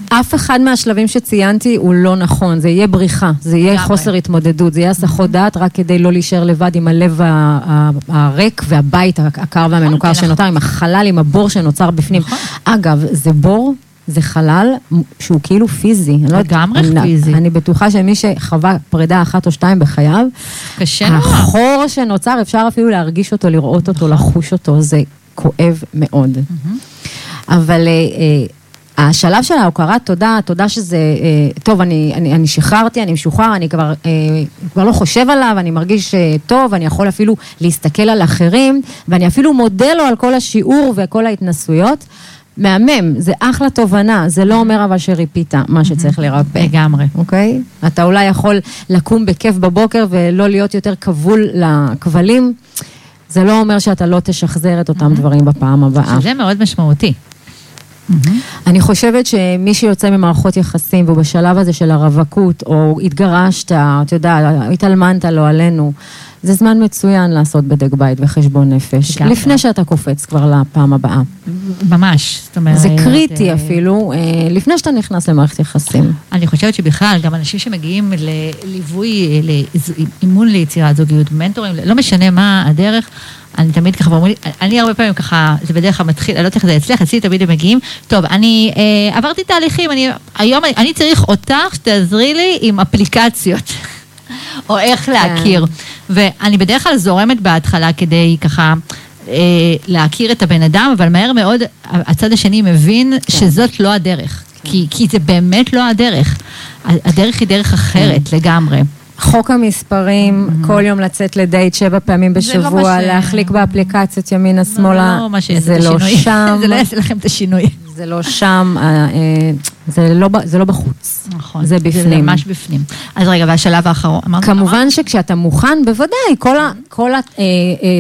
אף אחד מהשלבים שציינתי הוא לא נכון, זה יהיה בריחה, זה יהיה. חוסר התמודדות, זה יהיה הסחות דעת רק כדי לא להישאר לבד עם הלב הריק והבית הקר והמנוכר כן, שנותר, עם החלל, עם הבור שנוצר בפנים. נכון. אגב, זה בור, זה חלל שהוא כאילו פיזי. לא לגמרי פיזי. אני בטוחה שמי שחווה פרידה אחת או שתיים בחייו, קשה נורא. החור שנוצר, אפשר אפילו להרגיש אותו, לראות אותו, לחוש אותו, זה כואב מאוד. אבל אה, אה, השלב של ההוקרת תודה, תודה שזה, אה, טוב, אני, אני, אני שחררתי, אני משוחרר, אני כבר, אה, כבר לא חושב עליו, אני מרגיש אה, טוב, אני יכול אפילו להסתכל על אחרים, ואני אפילו מודה לו על כל השיעור וכל ההתנסויות. מהמם, זה אחלה תובנה, זה לא אומר אבל שריפית מה שצריך לרפא. לגמרי. אוקיי? אתה אולי יכול לקום בכיף בבוקר ולא להיות יותר כבול לכבלים. זה לא אומר שאתה לא תשחזר את אותם דברים בפעם הבאה. שזה מאוד משמעותי. אני חושבת שמי שיוצא ממערכות יחסים והוא בשלב הזה של הרווקות, או התגרשת, אתה יודע, התאלמנת לא עלינו, זה זמן מצוין לעשות בדק בית וחשבון נפש, לגמרי. לפני שאתה קופץ כבר לפעם הבאה. ממש, זאת אומרת... זה קריטי אה, אפילו, אה, לפני שאתה נכנס למערכת יחסים. אני חושבת שבכלל, גם אנשים שמגיעים לליווי, לאימון ליצירת זוגיות, מנטורים, לא משנה מה הדרך, אני תמיד ככה, ואומרים לי, אני הרבה פעמים ככה, זה בדרך כלל מתחיל, אני לא יודעת איך זה אצלך, אצלי תמיד הם מגיעים, טוב, אני אה, עברתי תהליכים, אני, היום אני, אני צריך אותך שתעזרי לי עם אפליקציות, או איך להכיר. ואני בדרך כלל זורמת בהתחלה כדי ככה... אה, להכיר את הבן אדם, אבל מהר מאוד הצד השני מבין שזאת לא הדרך. כי, כי זה באמת לא הדרך. הדרך היא דרך אחרת לגמרי. חוק המספרים, כל יום לצאת לדייט שבע פעמים זה לא בשבוע, ש- להחליק באפליקציות ימינה זה שמאלה, לא שיעשה זה לא השינוי. שם, זה לא יעשה לכם את השינוי. זה לא שם, אה, אה, זה לא ב- זה לא בחוץ. נכון. זה זה בפנים. ממש בפנים. אז רגע, והשלב האחרון, אמרת? כמובן שכשאתה מוכן, בוודאי, כל ה- כל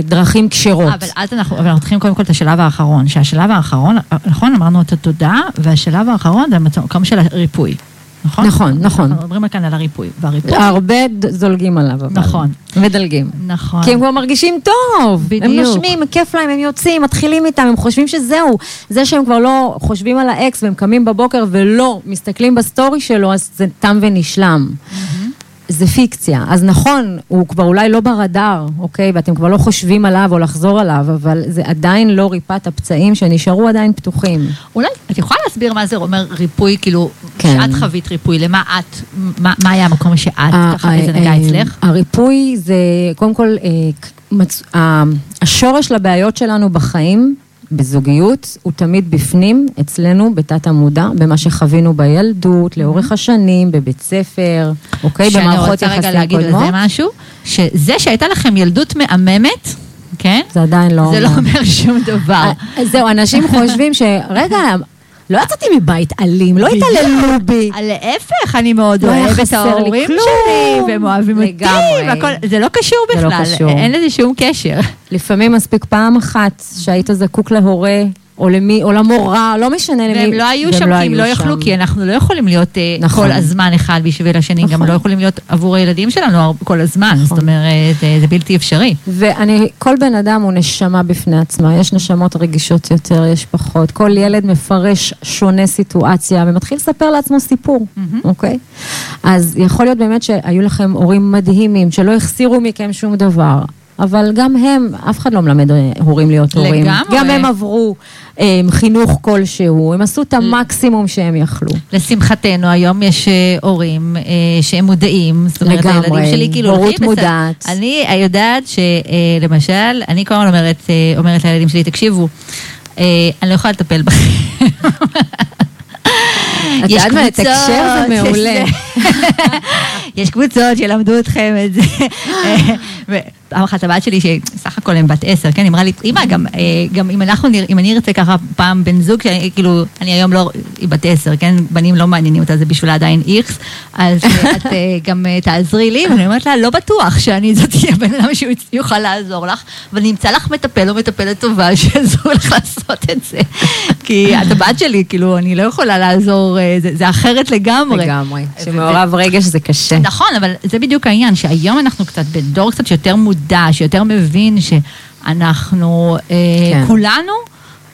הדרכים כשרות. אבל אז אנחנו, אבל אנחנו צריכים קודם כל את השלב האחרון, שהשלב האחרון, נכון, אמרנו את התודעה, והשלב האחרון זה המקום של הריפוי, נכון? נכון, נכון. אנחנו מדברים כאן על הריפוי, והריפוי, הרבה זולגים עליו, אבל. נכון. מדלגים. נכון. כי הם כבר מרגישים טוב. בדיוק. הם נושמים, כיף להם, הם יוצאים, מתחילים איתם, הם חושבים שזהו. זה שהם כבר לא חושבים על האקס והם קמים בבוקר ולא מסתכלים בסטורי שלו, אז זה תם ונשלם. זה פיקציה. אז נכון, הוא כבר אולי לא ברדאר, אוקיי? ואתם כבר לא חושבים עליו או לחזור אליו, אבל זה עדיין לא ריפא את הפצעים שנשארו עדיין פתוחים. אולי, את יכולה להסביר מה זה אומר ריפוי, כאילו, כן. שאת חווית ריפוי, למה את, מה, מה היה המקום שאת, ה- ככה, איזה נגע אה, אצלך? הריפוי זה, קודם כל, אה, מצ- השורש לבעיות שלנו בחיים, בזוגיות, הוא תמיד בפנים, אצלנו, בתת המודע, במה שחווינו בילדות, לאורך השנים, בבית ספר, אוקיי? שאני במערכות רוצה רגע יחסים להגיד על קודמות. זה משהו, שזה שהייתה לכם ילדות מהממת, כן? זה עדיין לא... זה לא אומר שום דבר. אה, זהו, אנשים חושבים ש... לא יצאתי מבית אלים, לא התעללו בי. להפך, אני מאוד לא אוהבת את ההורים. שלי, והם אוהבים אותי, זה לא קשור לא בכלל, קשור. אין לזה שום קשר. לפעמים מספיק פעם אחת שהיית זקוק להורה, או למי, או למורה, לא משנה למי. והם לא היו שם כי הם לא יכלו, שם. כי אנחנו לא יכולים להיות אה, נכון. כל הזמן אחד בשביל השני, גם נכון. לא יכולים להיות עבור הילדים שלנו כל הזמן, זאת אומרת, אה, זה בלתי אפשרי. ואני, כל בן אדם הוא נשמה בפני עצמה, יש נשמות רגישות יותר, יש פחות. כל ילד מפרש שונה סיטואציה ומתחיל לספר לעצמו סיפור, אוקיי? אז יכול להיות באמת שהיו לכם הורים מדהימים, שלא החסירו מכם שום דבר. אבל גם הם, אף אחד לא מלמד אה, הורים להיות הורים. לגמרי. גם הם עברו אה, חינוך כלשהו, הם עשו את המקסימום שהם יכלו. לשמחתנו, היום יש אה, הורים אה, שהם מודעים, זאת אומרת, לגמרי. הילדים שלי כאילו הורות בסדר. מודעת. אני יודעת שלמשל, אני כל הזמן אומרת, אומרת לילדים שלי, תקשיבו, אה, אני לא יכולה לטפל בכם. את יש יודעת מה, לתקשר זה מעולה. יש קבוצות שילמדו אתכם את זה. ופעם אחת הבת שלי, שסך הכל הם בת עשר, כן, אמרה לי, אמא, גם, אה, גם אם אנחנו, אם אני ארצה ככה פעם בן זוג, שאני, כאילו, אני היום לא, היא בת עשר, כן, בנים לא מעניינים אותה, זה בשבילה עדיין איכס, אז את אה, גם אה, תעזרי לי, ואני אומרת לה, לא בטוח שאני זאת תהיה בן אדם שיוכל לעזור לך, אבל נמצא לך מטפל או מטפלת טובה שיעזרו לך לעשות את זה. כי את הבת שלי, כאילו, אני לא יכולה לעזור, זה, זה אחרת לגמרי. לגמרי. שמעורב רגש זה קשה. נכון, אבל זה בדיוק העניין, שהיום אנחנו קצת בדור קצת שיותר מודע, שיותר מבין שאנחנו, אה, כן. כולנו,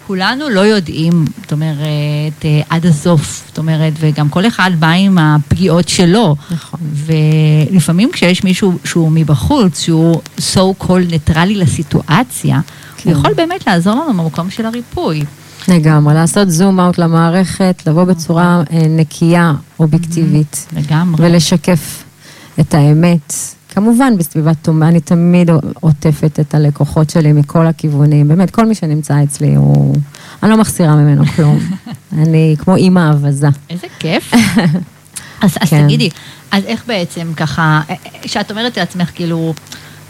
כולנו לא יודעים, זאת אומרת, אה, עד הסוף, זאת אומרת, וגם כל אחד בא עם הפגיעות שלו. נכון. ולפעמים כשיש מישהו שהוא מבחוץ, שהוא so called ניטרלי לסיטואציה, כן. הוא יכול באמת לעזור לנו במקום של הריפוי. לגמרי, לעשות זום אאוט למערכת, לבוא בצורה אה, נקייה, אובייקטיבית, לגמרי. ולשקף את האמת. כמובן בסביבת תומה, אני תמיד עוטפת את הלקוחות שלי מכל הכיוונים, באמת, כל מי שנמצא אצלי הוא... אני לא מחסירה ממנו כלום. אני כמו אימא אווזה. איזה כיף. אז, אז כן. תגידי, אז איך בעצם ככה, אה, אה, כשאת אומרת לעצמך כאילו,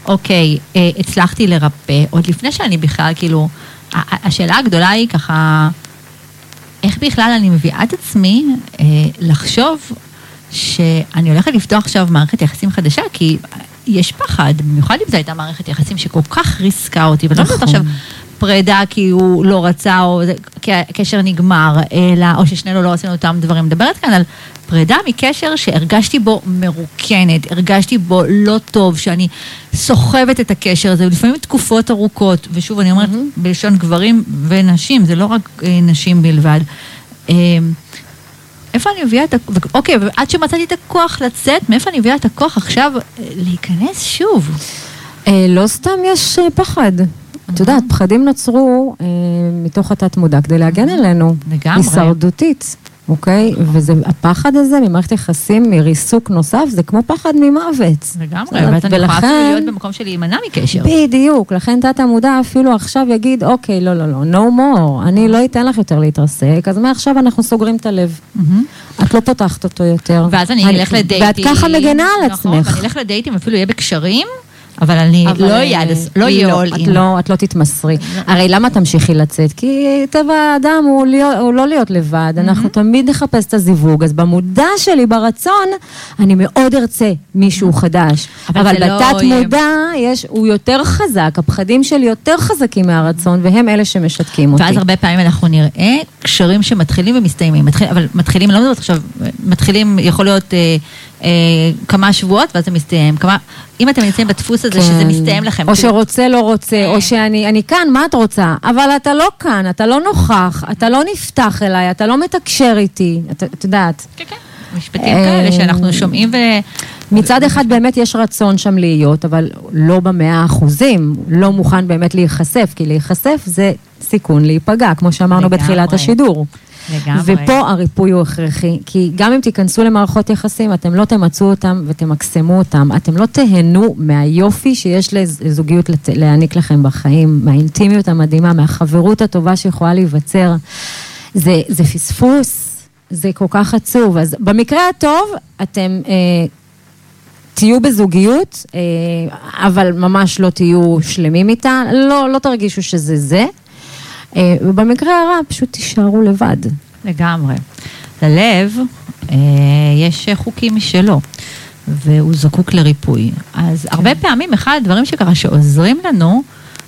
אוקיי, אה, הצלחתי לרפא, עוד לפני שאני בכלל, כאילו, השאלה הגדולה היא ככה, איך בכלל אני מביאה את עצמי אה, לחשוב שאני הולכת לפתוח עכשיו מערכת יחסים חדשה, כי יש פחד, במיוחד אם זו הייתה מערכת יחסים שכל כך ריסקה אותי, ולא נכון. עכשיו פרידה כי הוא לא רצה, או כי הקשר נגמר, אלא, או ששנינו לא עשינו אותם דברים. מדברת כאן על פרידה מקשר שהרגשתי בו מרוקנת, הרגשתי בו לא טוב, שאני סוחבת את הקשר הזה, ולפעמים תקופות ארוכות, ושוב, אני אומרת, בלשון גברים ונשים, זה לא רק אה, נשים בלבד. אה, איפה אני מביאה את הכוח, אוקיי, ועד שמצאתי את הכוח לצאת, מאיפה אני מביאה את הכוח עכשיו אה, להיכנס שוב? אה, לא סתם יש אה, פחד. את יודעת, פחדים נוצרו אה, מתוך התת-מודע כדי להגן עלינו. לגמרי. הישרדותית, אוקיי? וזה, הפחד הזה ממערכת יחסים, מריסוק נוסף, זה כמו פחד ממוות. לגמרי? ואז אני יכולה אפילו להיות במקום של להימנע מקשר. בדיוק, לכן תת-המודע אפילו עכשיו יגיד, אוקיי, לא, לא, לא, no more, אני לא אתן לך יותר להתרסק, אז מעכשיו אנחנו סוגרים את הלב. את לא פותחת אותו יותר. ואז אני אלך לדייטים. ואת ככה מגנה על נכון, עצמך. ואני אלך לדייטים, אפילו אהיה בקשרים, אבל אני אבל, לא אהיה עד הס- לא אה, אהיה לא, את. לא, את לא תתמסרי. הרי למה תמשיכי לצאת? כי טבע האדם הוא, להיות, הוא לא להיות לבד, אנחנו תמיד נחפש את הזיווג, אז במודע שלי, ברצון, אני מאוד ארצה מישהו חדש. אבל אבל לא בתת מודע, יש, הוא יותר חזק, הפחדים שלי יותר חזקים מהרצון, והם אלה שמשתקים אותי. ואז הרבה פעמים אנחנו נראה קשרים שמתחילים ומסתיימים. מתחיל, אבל מתחילים, לא מדברת עכשיו, מתחילים, יכול להיות אה, אה, כמה שבועות, ואז זה מסתיים. כמה, אם אתם נמצאים בדפוס הזה שזה כן. מסתיים לכם. או כאילו, שרוצה, לא רוצה, או שאני אני כאן, מה את רוצה? אבל אתה לא כאן, אתה לא נוכח, אתה לא נפתח אליי, אתה לא מתקשר איתי, את את יודעת. כן, כן. משפטים כאלה שאנחנו שומעים ו... מצד אחד באמת יש רצון שם להיות, אבל לא במאה אחוזים, לא מוכן באמת להיחשף, כי להיחשף זה סיכון להיפגע, כמו שאמרנו לגמרי. בתחילת השידור. לגמרי. ופה הריפוי הוא הכרחי, כי גם אם תיכנסו למערכות יחסים, אתם לא תמצו אותם ותמקסמו אותם, אתם לא תהנו מהיופי שיש לזוגיות לת- להעניק לכם בחיים, מהאינטימיות המדהימה, מהחברות הטובה שיכולה להיווצר. זה, זה פספוס, זה כל כך עצוב. אז במקרה הטוב, אתם... אה, תהיו בזוגיות, אה, אבל ממש לא תהיו שלמים איתה, לא, לא תרגישו שזה זה. אה, ובמקרה הרע, פשוט תישארו לבד. לגמרי. ללב אה, יש חוקים משלו, והוא זקוק לריפוי. אז הרבה פעמים אחד הדברים שככה שעוזרים לנו,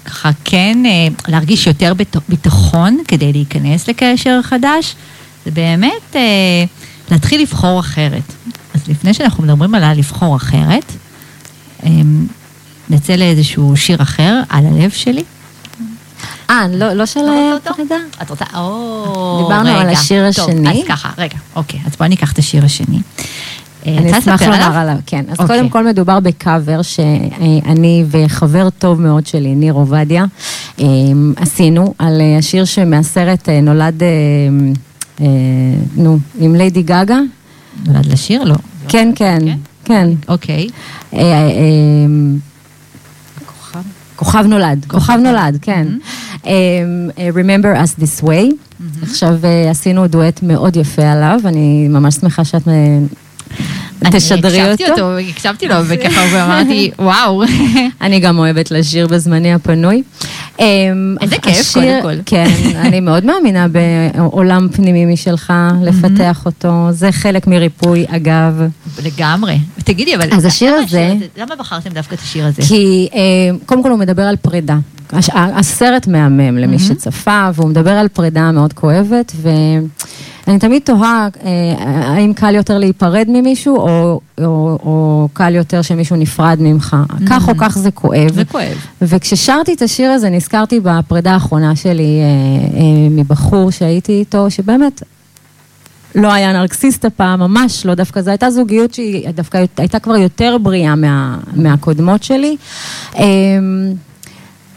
ככה כן אה, להרגיש יותר ביטחון כדי להיכנס לקשר חדש, זה באמת אה, להתחיל לבחור אחרת. אז לפני שאנחנו מדברים על הלבחור אחרת, אה, נצא לאיזשהו שיר אחר, על הלב שלי. אה, לא, לא של אתה רוצה פרידה? את רוצה? או, דיברנו על רגע. השיר טוב, השני. אז ככה, רגע, אוקיי, אז בואי ניקח את השיר השני. אה, אני אשמח לומר עליו, כן. אז אוקיי. קודם כל מדובר בקאבר שאני וחבר טוב מאוד שלי, ניר עובדיה, אה, עשינו על אה, השיר שמהסרט נולד, נו, עם ליידי גגה. נולד לשיר? לא. כן, כן, כן? כן. אוקיי. אה, אה, כוכב נולד, כוכב נולד, כן. אה, אה, Remember us this way. עכשיו אה, עשינו דואט מאוד יפה עליו, אני ממש שמחה שאת תשדרי אני הקשבתי אותו. הקשבתי לו, וככה, ואמרתי, וואו. אני גם אוהבת לשיר בזמני הפנוי. אמ, איזה כיף, קודם כל. כן, אני מאוד מאמינה בעולם פנימי משלך, לפתח אותו. זה חלק מריפוי, אגב. לגמרי. תגידי, אבל... אז השיר הזה- למה בחרתם דווקא את השיר הזה? כי אה, קודם כל הוא מדבר על פרידה. הסרט מהמם למי שצפה, והוא מדבר על פרידה מאוד כואבת, ואני תמיד תוהה אה, האם קל יותר להיפרד ממישהו, או, או, או קל יותר שמישהו נפרד ממך. כך או כך זה כואב. זה כואב. וכששרתי את השיר הזה, נזכרתי בפרידה האחרונה שלי אה, אה, מבחור שהייתי איתו, שבאמת לא היה נרקסיסט הפעם, ממש לא, דווקא זו הייתה זוגיות שהיא דווקא הייתה כבר יותר בריאה מה, מהקודמות שלי. אה,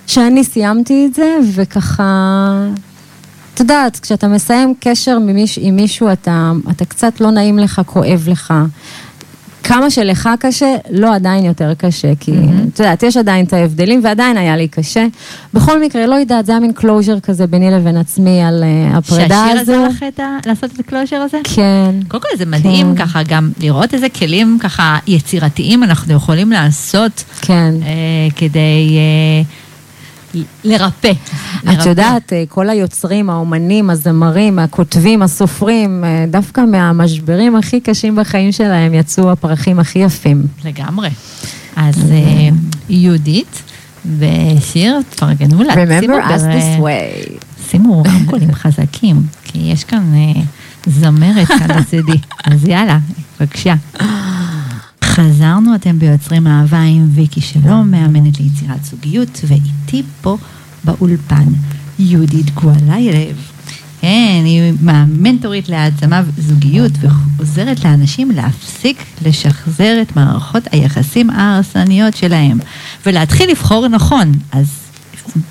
שאני סיימתי את זה, וככה, את יודעת, כשאתה מסיים קשר ממיש, עם מישהו, אתה, אתה קצת לא נעים לך, כואב לך. כמה שלך קשה, לו עדיין יותר קשה, כי את יודעת, יש עדיין את ההבדלים, ועדיין היה לי קשה. בכל מקרה, לא יודעת, זה היה מין closure כזה ביני לבין עצמי על אה, הפרידה שהשיר הזו. הזה לך את ה... לעשות את הקלוז'ר הזה? כן. קודם כל זה מדהים כן. ככה גם לראות איזה כלים ככה יצירתיים אנחנו יכולים לעשות כן. אה, כדי אה, לרפא. את. יודעת, אה, כל היוצרים, האומנים, הזמרים, הכותבים, הסופרים, אה, דווקא מהמשברים הכי קשים בחיים שלהם יצאו הפרחים הכי יפים. לגמרי. אז אה, יהודית, ושיר, תפרגנו לה. Remember us this way. שימו רמקולים חזקים, כי יש כאן זמרת כאן לצידי. אז יאללה, בבקשה. חזרנו, אתם ביוצרים אהבה עם ויקי שלום, מאמנת ליצירת זוגיות, ואיתי פה באולפן יהודית גואלייב. כן, היא מנטורית להעצמה זוגיות ועוזרת לאנשים להפסיק לשחזר את מערכות היחסים ההרסניות שלהם ולהתחיל לבחור נכון. אז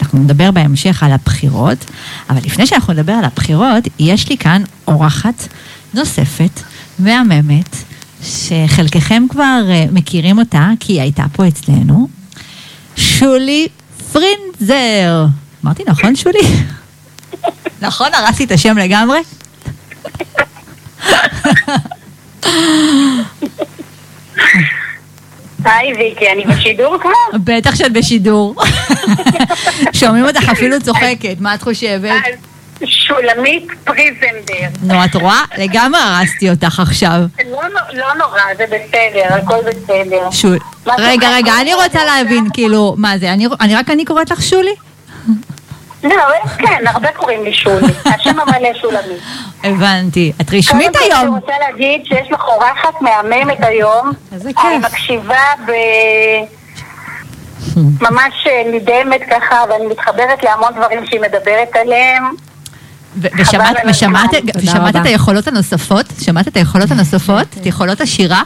אנחנו נדבר בהמשך על הבחירות, אבל לפני שאנחנו נדבר על הבחירות, יש לי כאן אורחת נוספת, מהממת, שחלקכם כבר אה, מכירים אותה, כי היא הייתה פה אצלנו, שולי פרינזר. אמרתי נכון, שולי? נכון, הרסתי את השם לגמרי? היי ויקי, אני בשידור כבר? בטח שאת בשידור. שומעים אותך אפילו צוחקת, מה את חושבת? שולמית פריזנדר. נו, את רואה? לגמרי הרסתי אותך עכשיו. לא, לא נורא, זה בסדר, הכל בסדר. שול... רגע, רגע? אני רוצה להבין, כאילו, מה זה, אני, אני רק אני קוראת לך שולי? לא, כן, הרבה קוראים לי שולי. השם המלא שולמית. הבנתי. את רשמית קודם כל היום. אני רוצה להגיד שיש לך אורחת מהממת היום. איזה אני כיף. מקשיבה ב... ממש אה, נדהמת ככה, ואני מתחברת להמון דברים שהיא מדברת עליהם. ושמעת, ושמעת, ושמעת. את היכולות הנוספות? שמעת את היכולות הנוספות? את יכולות השירה?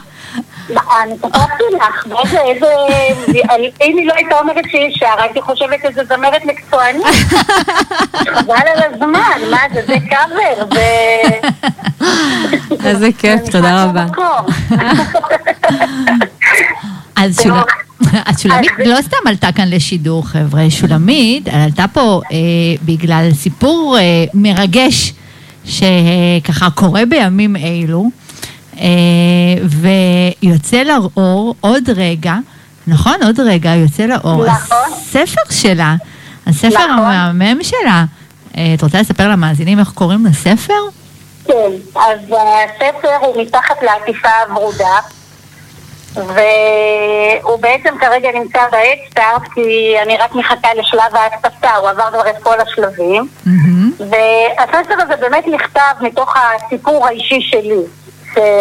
אני כתבתי לך, איזה... אם היא לא הייתה אומרת שהיא שרה, הייתי חושבת איזה זמרת מקצוענית. חבל על הזמן, מה זה, זה קאבר, זה... איזה כיף, תודה רבה. אז זה אז שולמית אז- לא סתם עלתה כאן לשידור, חבר'ה. שולמית עלתה פה אה, בגלל סיפור אה, מרגש שככה קורה בימים אלו, אה, ויוצא לאור עוד רגע, נכון? עוד רגע יוצא לאור נכון. הספר שלה, הספר נכון. המהמם שלה. אה, את רוצה לספר למאזינים איך קוראים לספר? כן, אז הספר הוא מתחת לעטיפה הוורודה, והוא בעצם כרגע נמצא בהדסטארט, כי אני רק מחכה לשלב ההדפסה, הוא עבר כבר את כל השלבים. והספר הזה באמת נכתב מתוך הסיפור האישי שלי.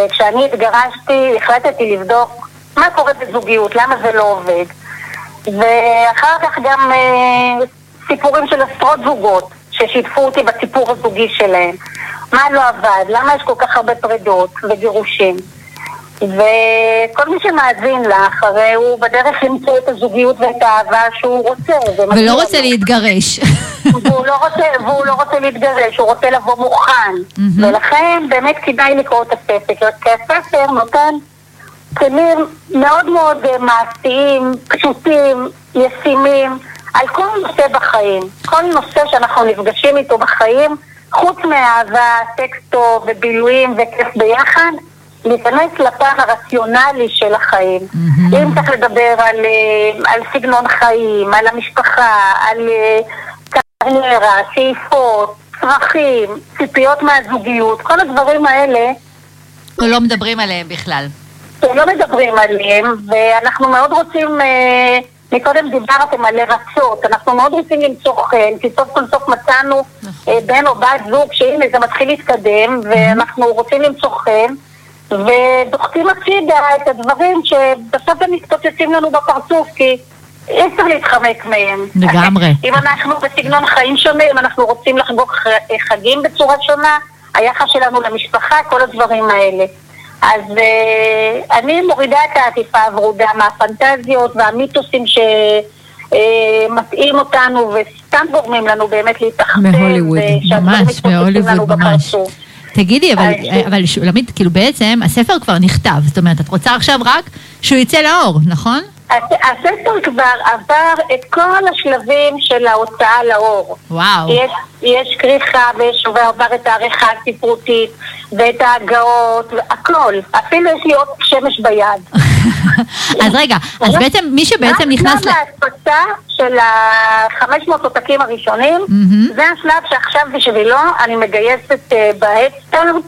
כשאני התגרשתי, החלטתי לבדוק מה קורה בזוגיות, למה זה לא עובד. ואחר כך גם אה, סיפורים של עשרות זוגות ששיתפו אותי בסיפור הזוגי שלהם. מה לא עבד, למה יש כל כך הרבה פרידות וגירושים. וכל מי שמאזין לך, הרי הוא בדרך למצוא את הזוגיות ואת האהבה שהוא רוצה. ולא. רוצה להתגרש. והוא לא רוצה, והוא לא רוצה להתגרש, הוא רוצה לבוא מוכן. ולכן באמת כדאי לקרוא את הספר, כי הספר נותן כלים מאוד מאוד אה, מעשיים, פשוטים, ישימים, על כל נושא בחיים. כל נושא שאנחנו נפגשים איתו בחיים, חוץ מאהבה, סקס טוב ובילויים וכיף ביחד, להיכנס לפן הרציונלי של החיים. מהמם. אם צריך לדבר על, אה, על סגנון חיים, על המשפחה, על אה, קריירה, שאיפות, צרכים, ציפיות מהזוגיות, כל הדברים האלה לא מדברים עליהם בכלל. שלא מדברים עליהם, ואנחנו מאוד רוצים, אה, מקודם דיברתם על לרצות, אנחנו מאוד רוצים למצוא חן, כי סוף כל סוף מצאנו אה, בן או בת זוג שהנה זה מתחיל להתקדם, ואנחנו רוצים למצוא חן, ודוחקים הצידה את הדברים שבסוף גם מתפוצצים לנו בפרצוף, כי אי אפשר להתחמק מהם. לגמרי. אם אנחנו בסגנון חיים שונה, אם אנחנו רוצים לחגוג חגים בצורה שונה, היחס שלנו למשפחה, כל הדברים האלה. אז אה, אני מורידה את העטיפה הוורודה מהפנטזיות והמיתוסים שמטעים אותנו וסתם גורמים לנו באמת להתאכזב. מהוליווד. ושהדברים ממש, לנו ממש. בפרצוף. תגידי, אבל, אז- אבל שולמית, כאילו בעצם הספר כבר נכתב, זאת אומרת, את רוצה עכשיו רק שהוא יצא לאור, נכון? הס- הספר כבר עבר את כל השלבים של ההוצאה לאור. וואו. יש, יש כריכה ויש ועבר את העריכה הספרותית ואת ההגאות, הכל. אפילו יש לי עוד שמש ביד. אז רגע, אז בעצם מי שבעצם נכנס ל... רק ההדפסה של ה-500 עותקים הראשונים. זה השלב שעכשיו בשבילו אני מגייסת אה, בהדסטארט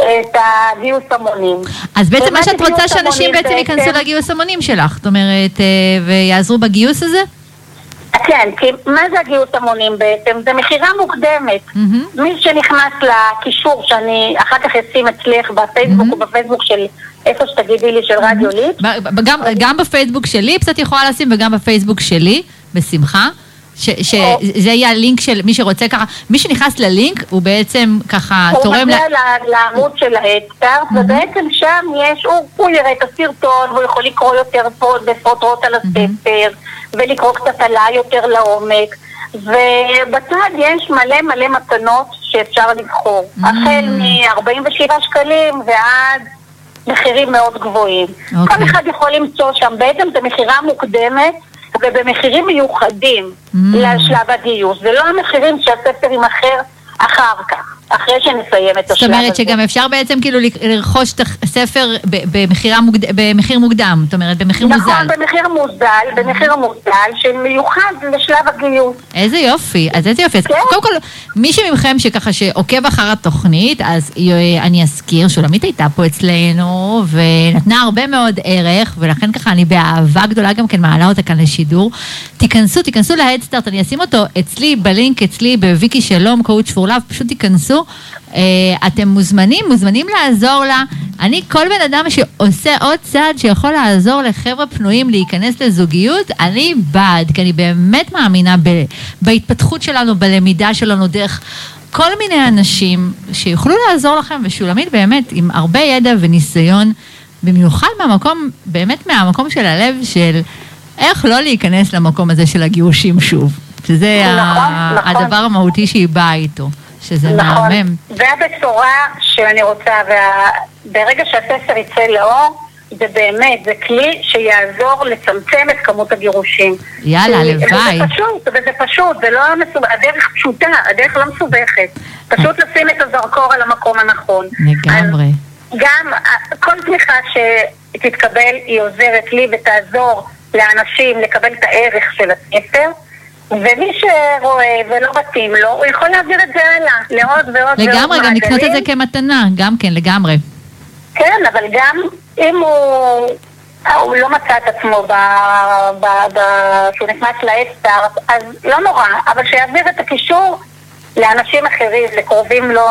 את הגיוס המונים. אז בעצם מה שאת רוצה שאנשים בעצם בעצם? ייכנסו לגיוס המונים שלך, זאת אומרת, אה, ויעזרו בגיוס הזה? כן, כי מה זה הגיוס המונים בעצם? זה מכירה מוקדמת. מהמם. מי שנכנס לקישור שאני אחר כך אשים אצלך בפייסבוק או בפייסבוק של איפה שתגידי לי של רדיו ב- גם, גם בפייסבוק של ליפס את יכולה לשים וגם בפייסבוק שלי, בשמחה. שזה יהיה הלינק של מי שרוצה ככה, מי שנכנס ללינק הוא בעצם ככה הוא תורם ל... מגיע ל- לעמוד של ההדסטארט, ובעצם שם יש, הוא, הוא יראה את הסרטון, והוא יכול לקרוא יותר בפרוטרוט על הספר, ולקרוא קצת עליי יותר לעומק, ובצד יש מלא מלא מתנות שאפשר לבחור, החל מ-47 שקלים ועד מחירים מאוד גבוהים. אוקיי. כל אחד יכול למצוא שם, בעצם זה מכירה מוקדמת. ובמחירים מיוחדים Mm. לשלב הגיוס, זה לא המחירים שהספר יימכר אחר כך, אחרי שנסיים את זאת השלב הזה. אומרת שגם אפשר בעצם כאילו לרכוש את הספר במחיר מוקדם, זאת אומרת במחיר מוזל. נכון, במחיר מוזל, במחיר מוזל, שמיוחד לשלב הגיוס. איזה יופי, אז איזה יופי. אז כן. קודם כל, מי שמכם שככה שעוקב אחר התוכנית, אז אני אזכיר, שולמית הייתה פה אצלנו, ונתנה הרבה מאוד ערך, ולכן ככה אני באהבה גדולה גם כן מעלה אותה כאן לשידור. תיכנסו, תיכנסו להדסטארט, אני אשים אותו אצלי, בלינק אצלי, בוויקי שלום, קואוצ' פור לאב, פשוט תיכנסו. אה, אתם מוזמנים, מוזמנים לעזור לה. אני, כל בן אדם שעושה עוד צעד שיכול לעזור לחבר'ה פנויים להיכנס לזוגיות, אני בעד, כי אני באמת מאמינה ב, בהתפתחות שלנו, בלמידה שלנו דרך כל מיני אנשים שיוכלו לעזור לכם, ושולמית באמת עם הרבה ידע וניסיון, במיוחד מהמקום, באמת מהמקום של הלב של איך לא להיכנס למקום הזה של הגירושים שוב. שזה נכון, ה- נכון. הדבר המהותי שהיא באה איתו, שזה נכון. מהמם. זה הבשורה שאני רוצה, וברגע שהספר יצא לאור, זה באמת, זה כלי שיעזור לצמצם את כמות הגירושים. יאללה, הלוואי. וזה פשוט, וזה פשוט, זה לא מסובך, הדרך פשוטה, הדרך לא מסובכת. פשוט לשים את הזרקור על המקום הנכון. לגמרי. גם כל תמיכה שתתקבל היא עוזרת לי ותעזור לאנשים לקבל את הערך של הספר. ומי שרואה ולא מתאים לו, הוא יכול להעביר את זה הלאה, לעוד ועוד ועוד לגמרי, גם לקנות את זה. כמתנה, גם כן, לגמרי. כן, אבל גם אם הוא, אה, הוא לא מצא את עצמו ב, ב, ב, כשהוא נכנס לאדסטארט, אז לא נורא, אבל שיעביר את הקישור לאנשים אחרים, לקרובים לו,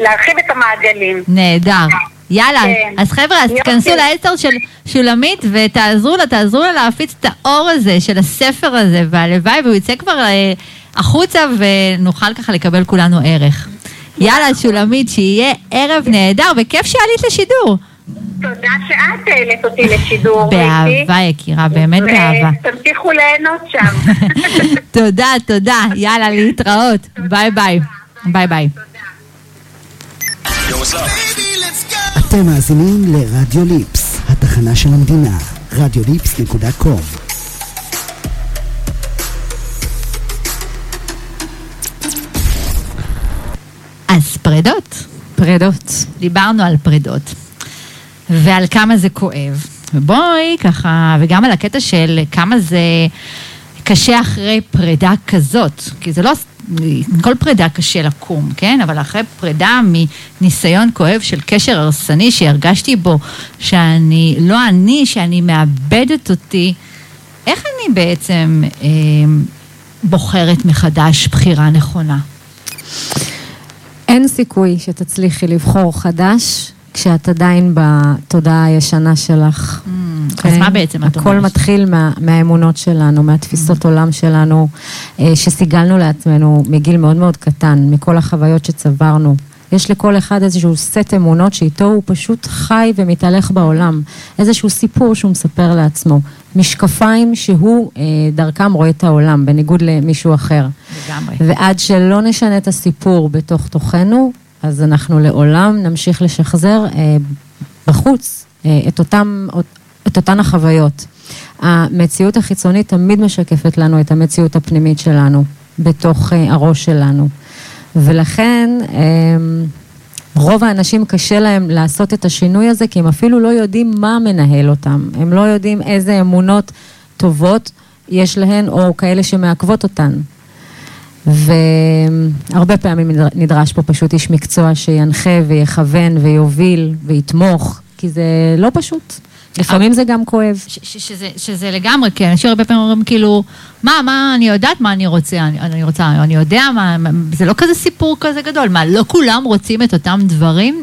להרחיב את המעגלים. נהדר. יאללה, כן. אז חבר'ה, אז. תיכנסו לאסטר של שולמית ותעזרו לה, תעזרו לה להפיץ את האור הזה של הספר הזה, והלוואי והוא יצא כבר אה, החוצה ונוכל ככה לקבל כולנו ערך. יאללה, שולמית, שיהיה ערב נהדר, וכיף שעלית לשידור. תודה שאת העלית אותי לשידור. ויקי. באהבה, יקירה, באמת באהבה. ותמשיכו ליהנות שם. תודה, תודה. יאללה, להתראות. ביי ביי. ביי ביי. אתם מאזינים לרדיו ליפס, התחנה של המדינה, רדיוליפס.קום. אז פרדות. פרדות. דיברנו על פרדות, ועל כמה זה כואב. ובואי ככה, וגם על הקטע של כמה זה קשה אחרי פרידה כזאת, כי זה לא, כל פרידה קשה לקום, כן? אבל אחרי פרידה מניסיון כואב של קשר הרסני שהרגשתי בו, שאני, לא אני, שאני מאבדת אותי, איך אני בעצם אה, בוחרת מחדש בחירה נכונה? אין סיכוי שתצליחי לבחור חדש כשאת עדיין בתודעה הישנה שלך. אז מה בעצם את הכל אומרת? מתחיל מה, מהאמונות שלנו, מהתפיסות עולם שלנו, אה, שסיגלנו לעצמנו מגיל מאוד מאוד קטן, מכל החוויות שצברנו. יש לכל אחד איזשהו סט אמונות שאיתו הוא פשוט חי ומתהלך בעולם. איזשהו סיפור שהוא מספר לעצמו. משקפיים שהוא אה, דרכם רואה את העולם, בניגוד למישהו אחר. לגמרי. ועד שלא נשנה את הסיפור בתוך תוכנו, אז אנחנו לעולם נמשיך לשחזר אה, בחוץ אה, את, אותם, את אותן החוויות. המציאות החיצונית תמיד משקפת לנו את המציאות הפנימית שלנו, בתוך אה, הראש שלנו. ולכן אה, רוב האנשים קשה להם לעשות את השינוי הזה, כי הם אפילו לא יודעים מה מנהל אותם. הם לא יודעים איזה אמונות טובות יש להן, או כאלה שמעכבות אותן. והרבה פעמים נדר- נדרש פה פשוט איש מקצוע שינחה ויכוון ויוביל ויתמוך, כי זה לא פשוט. לפעמים זה גם כואב. ש- ש- שזה, שזה לגמרי, כי אנשים הרבה פעמים אומרים כאילו, מה, מה, אני יודעת מה אני רוצה, אני, אני רוצה, אני יודע מה, מה- זה לא כזה סיפור כזה גדול, מה, לא כולם רוצים את אותם דברים?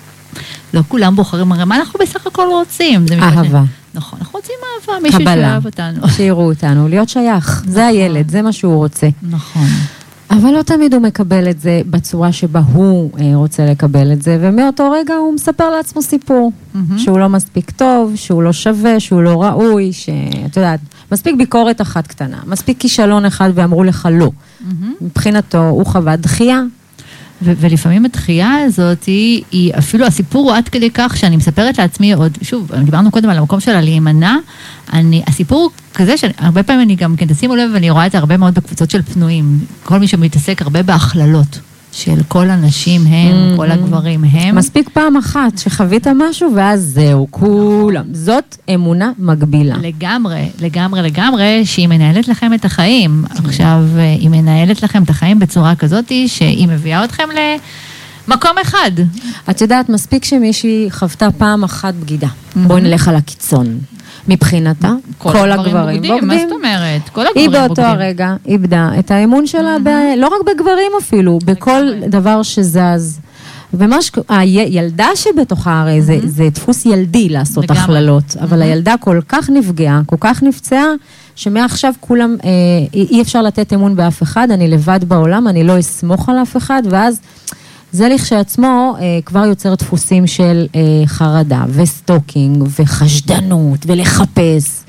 לא כולם בוחרים, הרי מה אנחנו בסך הכל רוצים? אהבה. נכון, אנחנו רוצים אהבה, מישהו. שאוהב אותנו. שיראו אותנו, להיות שייך. זה הילד, זה מה שהוא רוצה. נכון. אבל לא תמיד הוא מקבל את זה בצורה שבה הוא אה, רוצה לקבל את זה, ומאותו רגע הוא מספר לעצמו סיפור. מהמם. שהוא לא מספיק טוב, שהוא לא שווה, שהוא לא ראוי, שאת יודעת, מספיק ביקורת אחת קטנה, מספיק כישלון אחד ואמרו לך לא. מבחינתו הוא חווה דחייה. ו- ולפעמים הדחייה הזאת היא, היא אפילו, הסיפור הוא עד כדי כך שאני מספרת לעצמי עוד, שוב, דיברנו קודם על המקום שלה להימנע, אני, הסיפור כזה שהרבה פעמים אני גם כן, תשימו לב, ואני רואה את זה הרבה מאוד בקבוצות של פנויים, כל מי שמתעסק הרבה בהכללות. של כל הנשים הם, כל הגברים הם. מספיק פעם אחת שחווית משהו ואז זהו, כולם. זאת אמונה מגבילה. לגמרי, לגמרי, לגמרי, שהיא מנהלת לכם את החיים. עכשיו, אה, היא מנהלת לכם את החיים בצורה כזאת שהיא מביאה אתכם למקום אחד. את יודעת, מספיק שמישהי חוותה פעם אחת בגידה. בואי נלך על הקיצון. מבחינתה, כל הגברים בוגדים. מה זאת אומרת? כל הגברים היא בוגדים. באותו הרגע איבדה את האמון שלה, ב... לא רק בגברים אפילו, בכל. דבר שזז. ומה ש... הילדה שבתוכה הרי זה, זה דפוס ילדי לעשות. הכללות, אבל הילדה כל כך נפגעה, כל כך נפצעה, שמעכשיו כולם, אה, אי אפשר לתת אמון באף אחד, אני לבד בעולם, אני לא אסמוך על אף אחד, ואז זה לכשעצמו אה, כבר יוצר דפוסים של אה, חרדה ו stalking וחשדנות ולחפש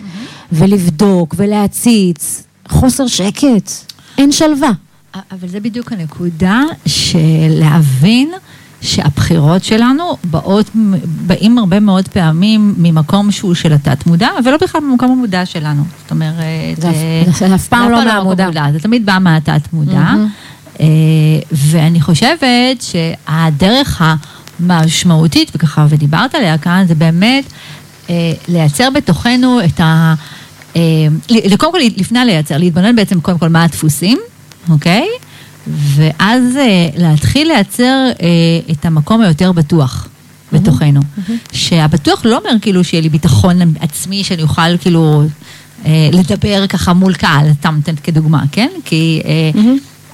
ולבדוק ולהציץ, חוסר שקט, אין שלווה. אבל זה בדיוק הנקודה של להבין שהבחירות שלנו באות, באים הרבה מאוד פעמים ממקום שהוא של התת-מודע, ולא בכלל ממקום המודע שלנו. זאת אומרת... זה אף- אה, זה אף פעם לא מהמקום מהמודע. המודע, זה תמיד בא מהתת-מודע. מהמם. אה, ואני חושבת שהדרך המשמעותית, וככה, ודיברת עליה כאן, זה באמת אה, לייצר בתוכנו את ה... אה, קודם כל, לפני לייצר, להתבונן בעצם קודם כל מה הדפוסים, אוקיי? ואז אה, להתחיל לייצר אה, את המקום היותר בטוח בתוכנו. שהבטוח לא אומר כאילו שיהיה לי ביטחון עצמי, שאני אוכל כאילו אה, לדבר ככה מול קהל, סתם נותנת כדוגמה, כן? כי אה,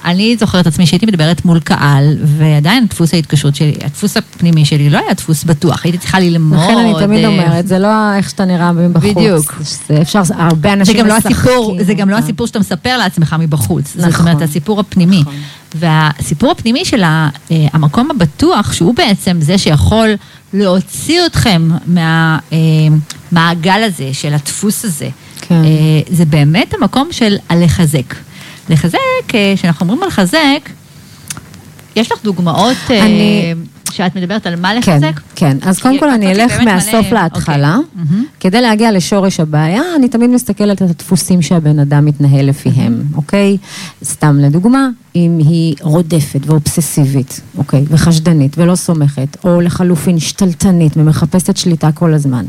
אני זוכרת עצמי שהייתי מדברת מול קהל, ועדיין דפוס ההתקשרות שלי, הדפוס הפנימי שלי לא היה דפוס בטוח, הייתי צריכה ללמוד. לכן אני תמיד אה, אומרת, זה לא איך שאתה נראה מבחוץ. בדיוק. אפשר, הרבה אנשים לא משחקים. זה גם לא הסיפור שאתה מספר לעצמך מבחוץ. זאת נכון. אומרת, הסיפור הפנימי. נכון. והסיפור הפנימי של אה, המקום הבטוח, שהוא בעצם זה שיכול להוציא אתכם מהמעגל הזה, של הדפוס הזה, כן. אה, זה באמת המקום של הלחזק. לחזק, אה, כשאנחנו אומרים על לחזק, יש לך דוגמאות אה, אני- שאת מדברת על מה כן, לחזק? כן. אז קודם כל אני אלך מהסוף מלא- להתחלה. אוקיי. מהמם. כדי להגיע לשורש הבעיה, אני תמיד מסתכלת על הדפוסים שהבן אדם מתנהל לפיהם, אוקיי? סתם לדוגמה, אם היא רודפת ואובססיבית, אוקיי? וחשדנית ולא סומכת, או לחלופין שתלטנית ומחפשת שליטה כל הזמן.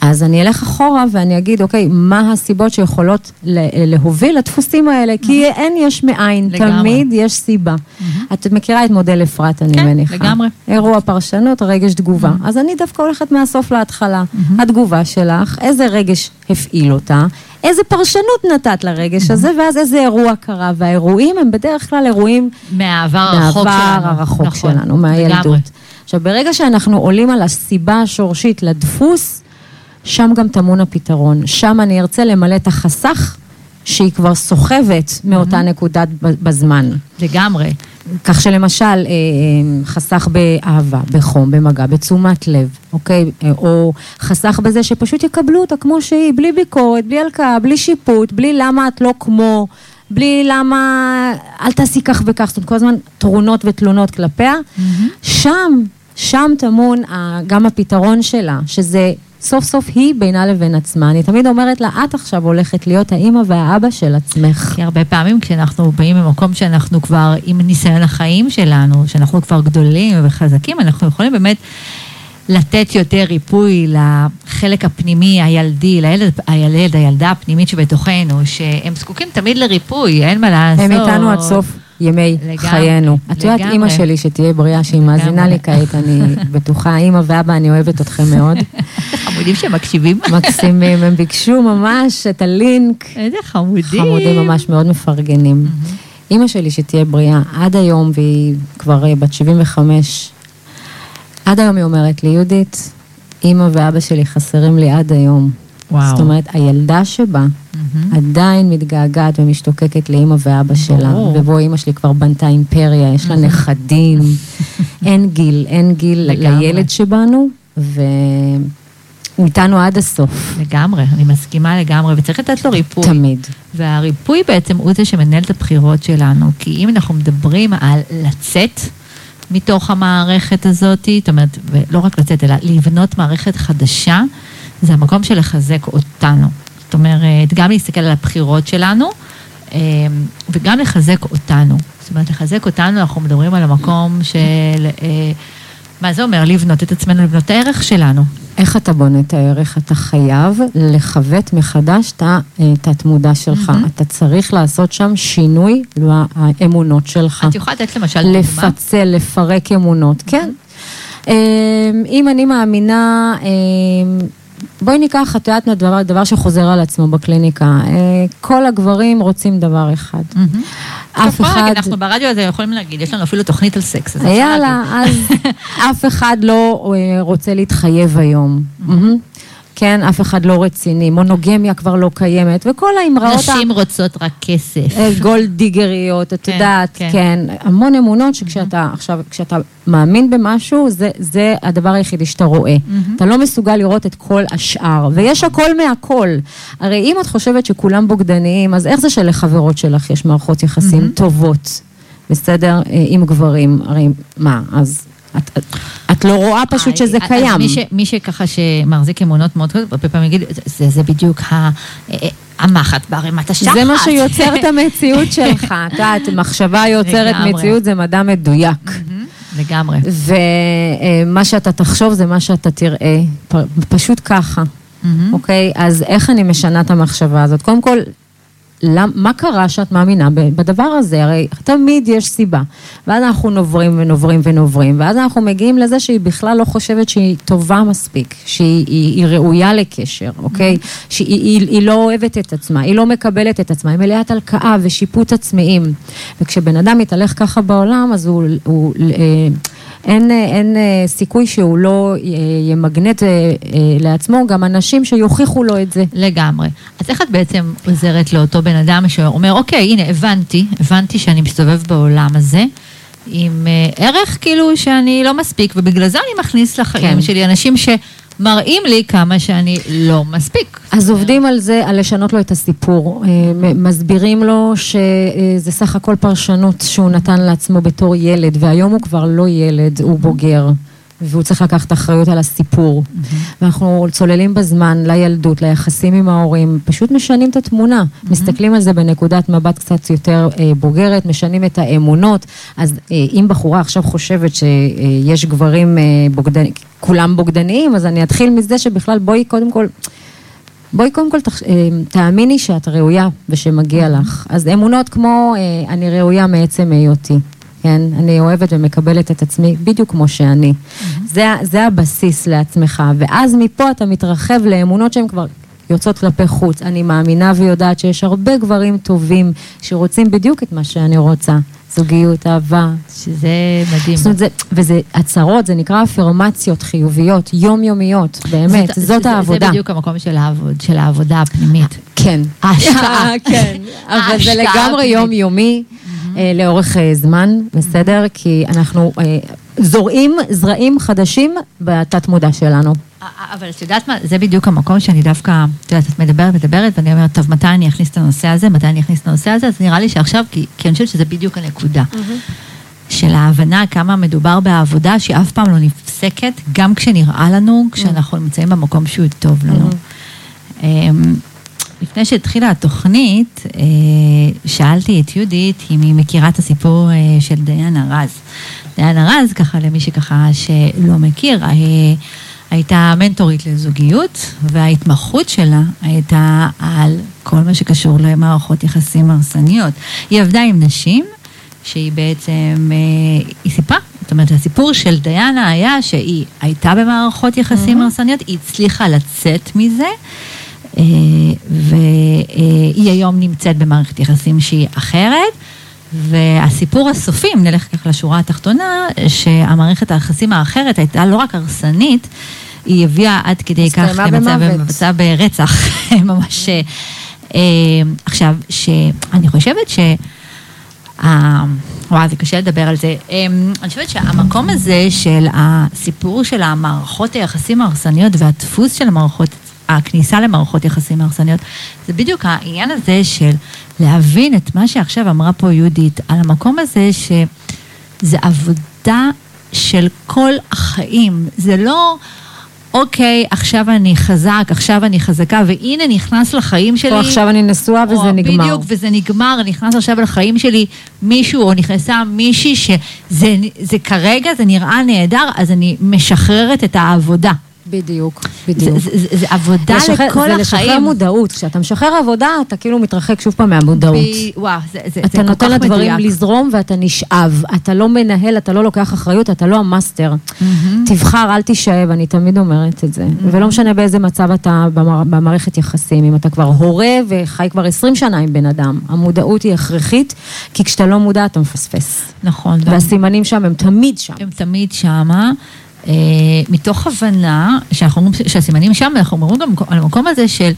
אז אני אלך אחורה ואני אגיד, אוקיי, מה הסיבות שיכולות להוביל לדפוסים האלה? כי אין יש מאין, לגמרי. תמיד יש סיבה. את מכירה את מודל אפרת, אני כן, מניחה. לגמרי. אירוע פרשנות, רגש תגובה. אז אני דווקא הולכת מהסוף להתחלה. התגובה שלך, איזה רגש הפעיל אותה, איזה פרשנות נתת לרגש הזה, ואז איזה אירוע קרה. והאירועים הם בדרך כלל אירועים מהעבר הרחוק שלנו. מהעבר הרחוק נכון, שלנו, לגמרי. מהילדות. עכשיו, ברגע שאנחנו עולים על הסיבה השורשית לדפוס, שם גם טמון הפתרון. שם אני ארצה למלא את החסך שהיא כבר סוחבת מאותה נקודת ב- בזמן. לגמרי. כך שלמשל, אה, אה, חסך באהבה, בחום, במגע, בתשומת לב, אוקיי? אה, או חסך בזה שפשוט יקבלו אותה כמו שהיא, בלי ביקורת, בלי הלקאה, בלי שיפוט, בלי למה את לא כמו, בלי למה, אל תעשי כך וכך, זאת אומרת, כל הזמן תרונות ותלונות כלפיה. שם, שם טמון ה- גם הפתרון שלה, שזה סוף סוף היא בינה לבין עצמה. אני תמיד אומרת לה, את עכשיו הולכת להיות האימא והאבא של עצמך. כי הרבה פעמים כשאנחנו באים ממקום שאנחנו כבר עם ניסיון החיים שלנו, שאנחנו כבר גדולים וחזקים, אנחנו יכולים באמת לתת יותר ריפוי לחלק הפנימי, הילדי, לילד, הילד, הילדה הפנימית שבתוכנו, שהם זקוקים תמיד לריפוי, אין מה לעשות. הם איתנו עד סוף ימי לגמרי, חיינו. את יודעת. אימא שלי, שתהיה בריאה, שהיא לגמרי. מאזינה לי כעת, אני בטוחה, אימא ואבא, אני אוהבת אתכם מאוד. חמודים שמקשיבים. מקסימים, הם ביקשו ממש את הלינק. איזה חמודים. חמודים ממש מאוד מפרגנים. אימא שלי שתהיה בריאה עד היום, והיא כבר אה, בת 75, עד היום היא אומרת לי, יהודית, אימא ואבא שלי חסרים לי עד היום. וואו. זאת אומרת, הילדה שבה עדיין מתגעגעת ומשתוקקת לאימא ואבא שלה. ברור. ובו אימא שלי כבר בנתה אימפריה, יש לה נכדים. אין גיל, אין גיל לגמרי. לילד שבנו, והוא איתנו עד הסוף. לגמרי, אני מסכימה לגמרי, וצריך לתת לו ריפוי. תמיד. והריפוי בעצם הוא זה שמנהל את הבחירות שלנו, כי אם אנחנו מדברים על לצאת מתוך המערכת הזאת, זאת אומרת, ולא רק לצאת, אלא לבנות מערכת חדשה, זה המקום של לחזק אותנו. זאת אומרת, גם להסתכל על הבחירות שלנו, אה, וגם לחזק אותנו. זאת אומרת, לחזק אותנו, אנחנו מדברים על המקום של, אה, מה זה אומר? לבנות את עצמנו, לבנות את הערך שלנו. איך אתה בונה את הערך? אתה חייב לכבט מחדש את התת-מודע שלך. מהמם. אתה צריך לעשות שם שינוי לאמונות שלך. את יכולה לתת למשל דוגמה? לפצל, לפרק אמונות, כן. אמ, אם אני מאמינה, אמ, בואי ניקח, את יודעת, דבר, דבר שחוזר על עצמו בקליניקה. אה, כל הגברים רוצים דבר אחד. אף אחד... אנחנו ברדיו הזה יכולים להגיד, יש לנו אפילו תוכנית על סקס. יאללה, אז אף אחד לא אה, רוצה להתחייב היום. כן, אף אחד לא רציני, מונוגמיה כבר לא קיימת, וכל. האמרות ה... נשים רוצות רק כסף. אה, גולדיגריות, את כן, יודעת, כן. כן, המון אמונות שכשאתה, עכשיו, כשאתה מאמין במשהו, זה, זה הדבר היחידי שאתה רואה. אתה לא מסוגל לראות את כל השאר, ויש הכל מהכל. הרי אם את חושבת שכולם בוגדניים, אז איך זה שלחברות שלך יש מערכות יחסים טובות, בסדר? אה, עם גברים, הרי מה, אז... את, את, את לא רואה פשוט שזה קיים. מי, ש, מי שככה שמחזיק אמונות מאוד גדולות, הרבה פעמים יגיד, זה, זה בדיוק ה, אה, המחט בערימת השחת. זה מה שיוצר את המציאות שלך. את יודעת, מחשבה יוצרת. מציאות, זה מדע מדויק. מהמם, לגמרי. ומה שאתה תחשוב זה מה שאתה תראה, פשוט ככה, מהמם. אוקיי? אז איך אני משנה את המחשבה הזאת? קודם כל, למ, מה קרה שאת מאמינה בדבר הזה? הרי תמיד יש סיבה. ואז אנחנו נוברים ונוברים ונוברים, ואז אנחנו מגיעים לזה שהיא בכלל לא חושבת שהיא טובה מספיק, שהיא היא, היא ראויה לקשר, אוקיי? שהיא היא, היא לא אוהבת את עצמה, היא לא מקבלת את עצמה, היא מלאת הלקאה ושיפוט עצמיים. וכשבן אדם מתהלך ככה בעולם, אז הוא... הוא אה, אין, אה, אין אה, סיכוי שהוא לא אה, ימגנט לעצמו גם אנשים שיוכיחו לו את זה. לגמרי. אז איך את בעצם עוזרת לאותו בן אדם שאומר, אוקיי, הנה, הבנתי, הבנתי שאני מסתובב בעולם הזה. עם ערך כאילו שאני לא מספיק, ובגלל זה אני מכניס לחיים כן. שלי אנשים שמראים לי כמה שאני לא מספיק. אז עובדים על זה, על לשנות לו את הסיפור. אה, מסבירים לו שזה סך הכל פרשנות שהוא נתן לעצמו בתור ילד, והיום הוא כבר לא ילד, הוא בוגר. והוא צריך לקחת אחריות על הסיפור. ואנחנו צוללים בזמן לילדות, ליחסים עם ההורים, פשוט משנים את התמונה. מסתכלים על זה בנקודת מבט קצת יותר אה, בוגרת, משנים את האמונות. אז אה, אם בחורה עכשיו חושבת שיש גברים אה, בוגדניים, כולם בוגדניים, אז אני אתחיל מזה שבכלל בואי קודם כל... בואי קודם כל תחש... אה, תאמיני שאת ראויה ושמגיע לך. אז אמונות כמו אה, אני ראויה מעצם היותי. כן, אני אוהבת ומקבלת את עצמי בדיוק כמו שאני. זה, ה- זה הבסיס לעצמך, ואז מפה אתה מתרחב לאמונות שהן כבר יוצאות כלפי חוץ. אני מאמינה ויודעת שיש הרבה גברים טובים שרוצים בדיוק את מה שאני רוצה. זוגיות, אהבה. שזה מדהים. זאת אומרת, זה, וזה הצהרות, זה נקרא אפרמציות חיוביות, יומיומיות, באמת, זה- זאת זה- העבודה. זה בדיוק המקום של העבוד, של העבודה הפנימית. כן. ההשקעה. כן. אבל זה לגמרי. יומיומי, לאורך אה, זמן, בסדר? כי אנחנו אה, זורעים זרעים חדשים בתת מודע שלנו. אבל את יודעת מה, זה בדיוק המקום שאני דווקא, את יודעת, את מדברת, מדברת, ואני אומרת, טוב, מתי אני אכניס את הנושא הזה, מתי אני אכניס את הנושא הזה, אז נראה לי שעכשיו, כי, כי אני חושבת שזה בדיוק הנקודה. של ההבנה כמה מדובר בעבודה שהיא אף פעם לא נפסקת, גם כשנראה לנו, כשאנחנו נמצאים במקום שהוא טוב לנו. לפני שהתחילה התוכנית, אה, שאלתי את יהודית אם היא מכירה את הסיפור אה, של דיאנה רז. דיאנה רז, ככה למי שככה שלא מכיר, אה, הייתה מנטורית לזוגיות, וההתמחות שלה הייתה על כל מה שקשור למערכות יחסים הרסניות. היא עבדה עם נשים שהיא בעצם, היא סיפרה, זאת אומרת, הסיפור של דיאנה היה שהיא הייתה במערכות יחסים הרסניות, היא הצליחה לצאת מזה. אה, והיא היום נמצאת במערכת יחסים שהיא אחרת. והסיפור הסופי, אם נלך ככה לשורה התחתונה, שהמערכת היחסים האחרת הייתה לא רק הרסנית, היא הביאה עד כדי כך למצב, למצב רצח, ממש. אה, עכשיו, שאני חושבת ש... וואי, זה קשה לדבר על זה. אה, אני חושבת שהמקום הזה של הסיפור של המערכות היחסים ההרסניות והדפוס של המערכות הכניסה למערכות יחסים הרסניות, זה בדיוק העניין הזה של להבין את מה שעכשיו אמרה פה יהודית, על המקום הזה שזה עבודה של כל החיים, זה לא... אוקיי, עכשיו אני חזק, עכשיו אני חזקה, והנה נכנס לחיים שלי... או עכשיו אני נשואה וזה או, נגמר. בדיוק, וזה נגמר, נכנס עכשיו לחיים שלי מישהו, או נכנסה מישהי שזה כרגע, זה נראה נהדר, אז אני משחררת את העבודה. בדיוק, בדיוק. זה, זה, זה עבודה לשחרר, לכל זה החיים. זה לשחרר מודעות. כשאתה משחרר עבודה, אתה כאילו מתרחק שוב פעם מהמודעות. ב... וואו, זה, זה, אתה זה נותן לדברים מדויק. לזרום ואתה נשאב. אתה לא מנהל, אתה לא לוקח אחריות, אתה לא המאסטר. Mm-hmm. תבחר, אל תישאב, אני תמיד אומרת את זה. Mm-hmm. ולא משנה באיזה מצב אתה במער, במערכת יחסים. אם אתה כבר הורה וחי כבר 20 שנה עם בן אדם, המודעות היא הכרחית, כי כשאתה לא מודע אתה מפספס. נכון. והסימנים שם הם תמיד שם. הם תמיד שמה. אה, מתוך הבנה שאנחנו אומרים שהסימנים שם, אנחנו אומרים גם על המקום הזה של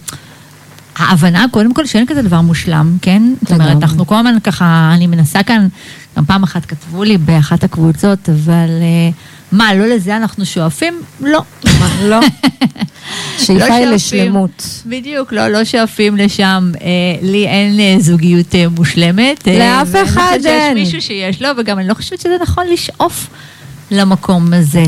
ההבנה, קודם כל שאין כזה דבר מושלם, כן? זאת אומרת, אנחנו כל הזמן ככה, אני מנסה כאן, גם פעם אחת כתבו לי באחת הקבוצות, אבל אה, מה, לא לזה אנחנו שואפים? לא. לא. שאיפה היא לשלמות. בדיוק, לא, לא שואפים לשם. אה, לי אין זוגיות מושלמת. לאף אחד אין. ויש מישהו שיש לו, וגם אני לא חושבת שזה נכון לשאוף. למקום הזה.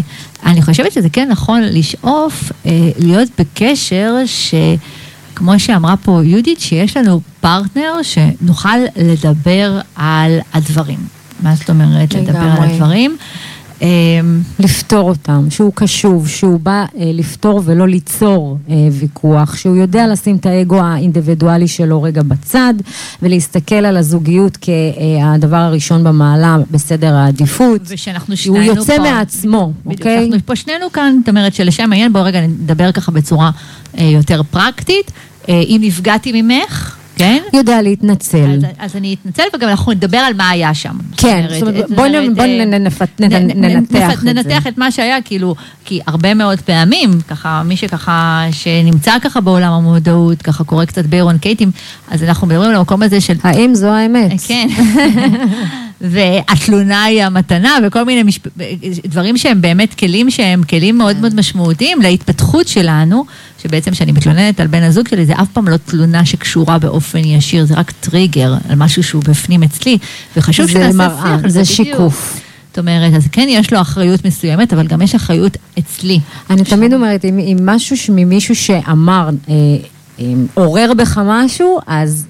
אני חושבת שזה כן נכון לשאוף, אה, להיות בקשר שכמו שאמרה פה יהודית, שיש לנו פרטנר שנוכל לדבר על הדברים. מה זאת אומרת לדבר על הדברים? אמ, לפתור אותם, שהוא קשוב, שהוא בא אה, לפתור ולא ליצור אה, ויכוח, שהוא יודע לשים את האגו האינדיבידואלי שלו רגע בצד ולהסתכל על הזוגיות כהדבר הראשון במעלה בסדר העדיפות. ושאנחנו שנינו פה... הוא יוצא פה, מעצמו, בדיוק, אוקיי? אנחנו פה שנינו כאן, זאת אומרת שלשם העניין, בואו רגע נדבר ככה בצורה אה, יותר פרקטית. אה, אם נפגעתי ממך, כן? יודע להתנצל. אז, אז אני אתנצל וגם אנחנו נדבר על מה היה שם. כן, זאת אומרת, בואי בוא ננתח את זה. ננתח את מה שהיה, כאילו, כי הרבה מאוד פעמים, ככה, מי שככה, שנמצא ככה בעולם המודעות, ככה קורא קצת ביירון קייטים, אז אנחנו מדברים על המקום הזה של... האם זו האמת? כן. והתלונה היא המתנה, וכל מיני משפ... דברים שהם באמת כלים שהם כלים מאוד מאוד משמעותיים להתפתחות שלנו, שבעצם כשאני מתלוננת על בן הזוג שלי, זה אף פעם לא תלונה שקשורה באופן ישיר, זה רק טריגר על משהו שהוא בפנים אצלי, וחשוב שנעשה מראה, שיח, זה, זה שיקוף. זאת אומרת, אז כן יש לו אחריות מסוימת, אבל גם יש אחריות אצלי. אני תמיד אומרת, אם, אם משהו ממישהו שאמר, אה, אה, עורר בך משהו, אז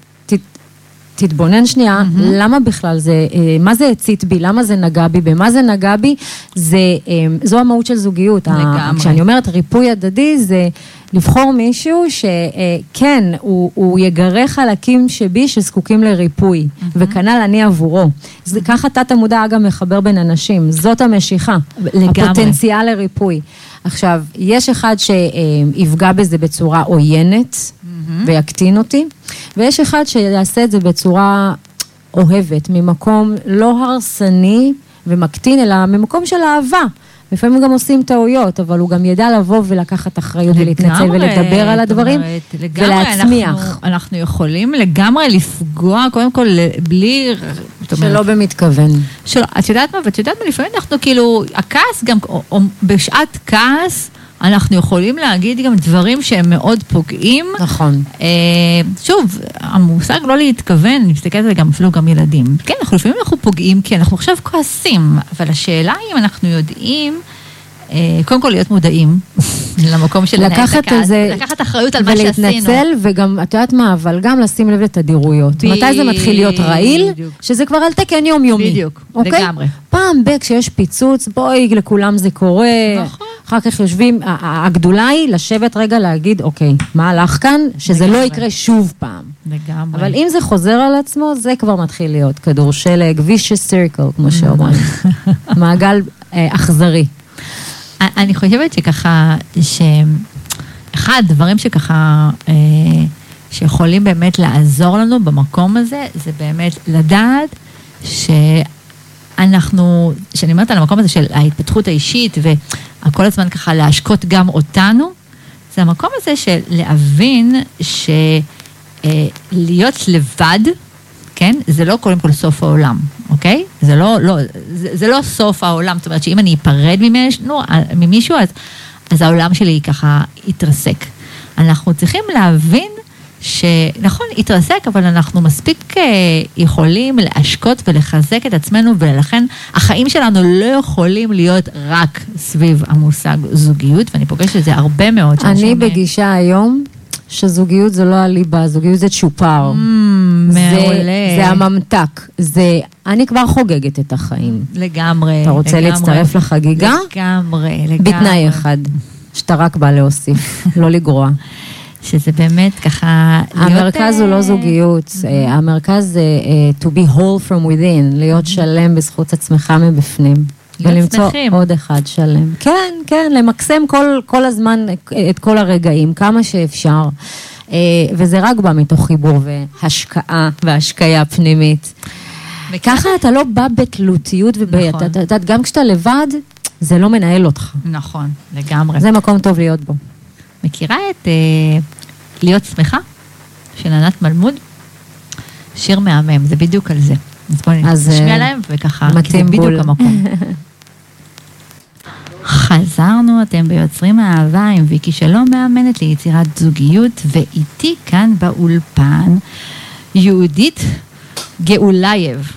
תתבונן שנייה, mm-hmm. למה בכלל זה, אה, מה זה הצית בי, למה זה נגע בי, במה זה נגע בי, זה, אה, זו המהות של זוגיות. לגמרי. כשאני אומרת ריפוי הדדי, זה לבחור מישהו שכן, אה, הוא, הוא יגרה חלקים שבי שזקוקים לריפוי, mm-hmm. וכנ"ל אני עבורו. זה, ככה תת המודע אגב מחבר בין אנשים, זאת המשיכה. לגמרי. הפוטנציאל לריפוי. עכשיו, יש אחד שיפגע בזה בצורה עוינת, mm-hmm. ויקטין אותי, ויש אחד שיעשה את זה בצורה אוהבת, ממקום לא הרסני ומקטין, אלא ממקום של אהבה. לפעמים גם עושים טעויות, אבל הוא גם ידע לבוא ולקחת אחריות ולהתנצל ולדבר על הדברים לגמרי, ולהצמיח. אנחנו, אנחנו יכולים לגמרי לפגוע, קודם כל, בלי... שלא במתכוון. שלא, את יודעת מה? ואת יודעת מה? לפעמים אנחנו כאילו, הכעס גם, או, או בשעת כעס, אנחנו יכולים להגיד גם דברים שהם מאוד פוגעים. נכון. אה, שוב, המושג לא להתכוון, אני מסתכלת על זה גם אפילו גם ילדים. כן, אנחנו לפעמים אנחנו פוגעים כי אנחנו עכשיו כועסים, אבל השאלה היא אם אנחנו יודעים... אה, קודם כל להיות מודעים למקום של לנהל את הכעס, לקחת אחריות על מה שעשינו. ולהתנצל, וגם, את יודעת מה, אבל גם לשים לב לתדירויות. מתי זה מתחיל להיות רעיל? שזה כבר על תקן יומיומי. בדיוק, אוקיי? לגמרי. פעם ב- כשיש פיצוץ, בואי, לכולם זה קורה. נכון. אחר כך יושבים, הגדולה היא לשבת רגע להגיד, אוקיי, מה הלך כאן? שזה לא יקרה שוב פעם. לגמרי. אבל אם זה חוזר על עצמו, זה כבר מתחיל להיות כדור שלג, vicious circle, כמו שאומרים. מעגל אה, אכזרי. אני חושבת שככה, שאחד הדברים שככה, אה, שיכולים באמת לעזור לנו במקום הזה, זה באמת לדעת שאנחנו, שאני אומרת על המקום הזה של ההתפתחות האישית וכל הזמן ככה להשקות גם אותנו, זה המקום הזה של להבין שלהיות אה, לבד, כן? זה לא קודם כל סוף העולם, אוקיי? זה לא, לא, זה, זה לא סוף העולם, זאת אומרת שאם אני אפרד ממישהו, ממישהו אז, אז העולם שלי ככה יתרסק. אנחנו צריכים להבין שנכון, יתרסק, אבל אנחנו מספיק אה, יכולים להשקות ולחזק את עצמנו, ולכן החיים שלנו לא יכולים להיות רק סביב המושג זוגיות, ואני פוגשת את זה הרבה מאוד. אני בגישה היום שזוגיות זה לא הליבה, זוגיות זה צ'ופר. Mm, מעולה. זה הממתק. זה, אני כבר חוגגת את החיים. לגמרי, אתה רוצה לגמרי. להצטרף לחגיגה? לגמרי, לגמרי. בתנאי אחד, שאתה רק בא להוסיף, לא לגרוע. שזה באמת ככה... המרכז הוא לא אה, זוגיות, אה, המרכז זה אה, to be whole from within, להיות שלם בזכות עצמך מבפנים. ולמצוא עוד אחד שלם. כן, כן, למקסם כל, כל הזמן את כל הרגעים, כמה שאפשר. וזה רק בא מתוך חיבור והשקעה והשקיה פנימית. וככה אתה לא בא בתלותיות, נכון. אתה, אתה, גם כשאתה לבד, זה לא מנהל אותך. נכון, לגמרי. זה מקום טוב להיות בו. מכירה את אה, להיות שמחה של ענת מלמוד? שיר מהמם, זה בדיוק על זה. אז בואי נשמיע אה, להם וככה, כי זה בדיוק המקום. חזרנו, אתם ביוצרים אהבה עם ויקי שלום מאמנת ליצירת זוגיות, ואיתי כאן באולפן יהודית גאולייב.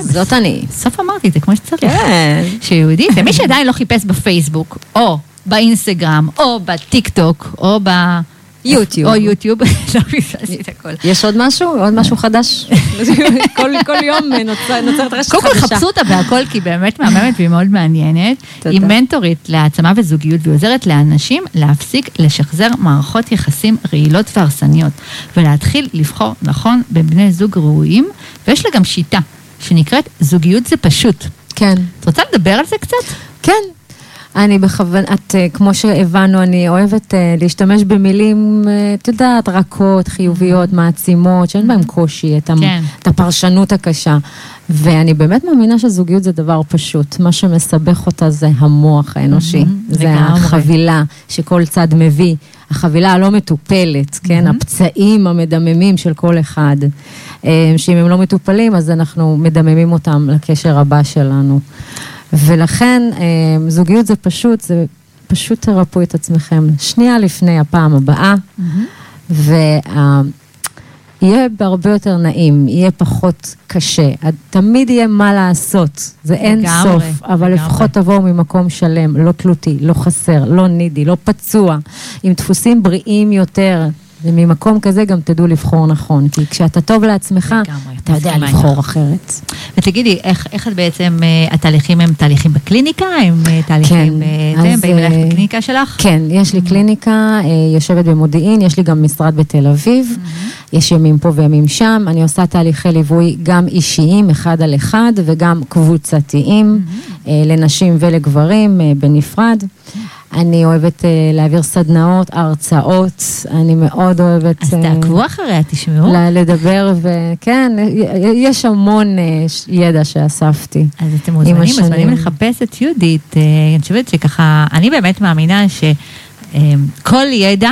זאת אני. סוף סוף אמרתי את זה כמו שצריך. כן. שיהודית, ומי שעדיין לא חיפש בפייסבוק, או באינסטגרם, או בטיק טוק, או ב... יוטיוב. או יוטיוב, לא פספסתי את הכל. יש עוד משהו? עוד משהו חדש? כל יום נוצרת רשת חדשה. קודם כל חפשו אותה בהכל, כי היא באמת מהממת והיא מאוד מעניינת. היא מנטורית להעצמה וזוגיות, והיא עוזרת לאנשים להפסיק לשחזר מערכות יחסים רעילות והרסניות, ולהתחיל לבחור נכון בין בני זוג ראויים, ויש לה גם שיטה, שנקראת זוגיות זה פשוט. כן. את רוצה לדבר על זה קצת? כן, אני בכוונה, את, אה, כמו שהבנו, אני אוהבת אה, להשתמש במילים, אה, את יודעת, רכות, חיוביות, מעצימות, שאין בהן קושי, את, כן. את הפרשנות הקשה. ואני באמת מאמינה שזוגיות זה דבר פשוט. מה שמסבך אותה זה המוח האנושי. Mm-hmm, זה לגמרי. החבילה שכל צד מביא, החבילה הלא מטופלת, כן? Mm-hmm. הפצעים המדממים של כל אחד. שאם הם לא מטופלים, אז אנחנו מדממים אותם לקשר הבא שלנו. ולכן אה, זוגיות זה פשוט, זה פשוט תרפו את עצמכם שנייה לפני הפעם הבאה, mm-hmm. ויהיה בהרבה יותר נעים, יהיה פחות קשה. תמיד יהיה מה לעשות, זה אין לגמרי, סוף, אבל לגמרי. לפחות תבואו ממקום שלם, לא תלותי, לא חסר, לא נידי, לא פצוע, עם דפוסים בריאים יותר. וממקום כזה גם תדעו לבחור נכון, כי כשאתה טוב לעצמך, לגמרי, אתה יודע לבחור אחרת. ותגידי, איך, איך את בעצם, אה, התהליכים הם תהליכים בקליניקה? הם אה, תהליכים, כן, אתם באים אליך לקליניקה שלך? כן, יש לי mm-hmm. קליניקה, יושבת במודיעין, יש לי גם משרד בתל אביב, mm-hmm. יש ימים פה וימים שם, אני עושה תהליכי ליווי גם אישיים, אחד על אחד, וגם קבוצתיים, mm-hmm. לנשים ולגברים בנפרד. אני אוהבת uh, להעביר סדנאות, הרצאות, אני מאוד אוהבת... אז uh, תעקבו אחריה, תשמעו. לדבר, וכן, יש המון uh, ידע שאספתי. אז אתם מוזמנים, מוזמנים לחפש את יהודית. Uh, אני חושבת שככה, אני באמת מאמינה שכל uh, ידע...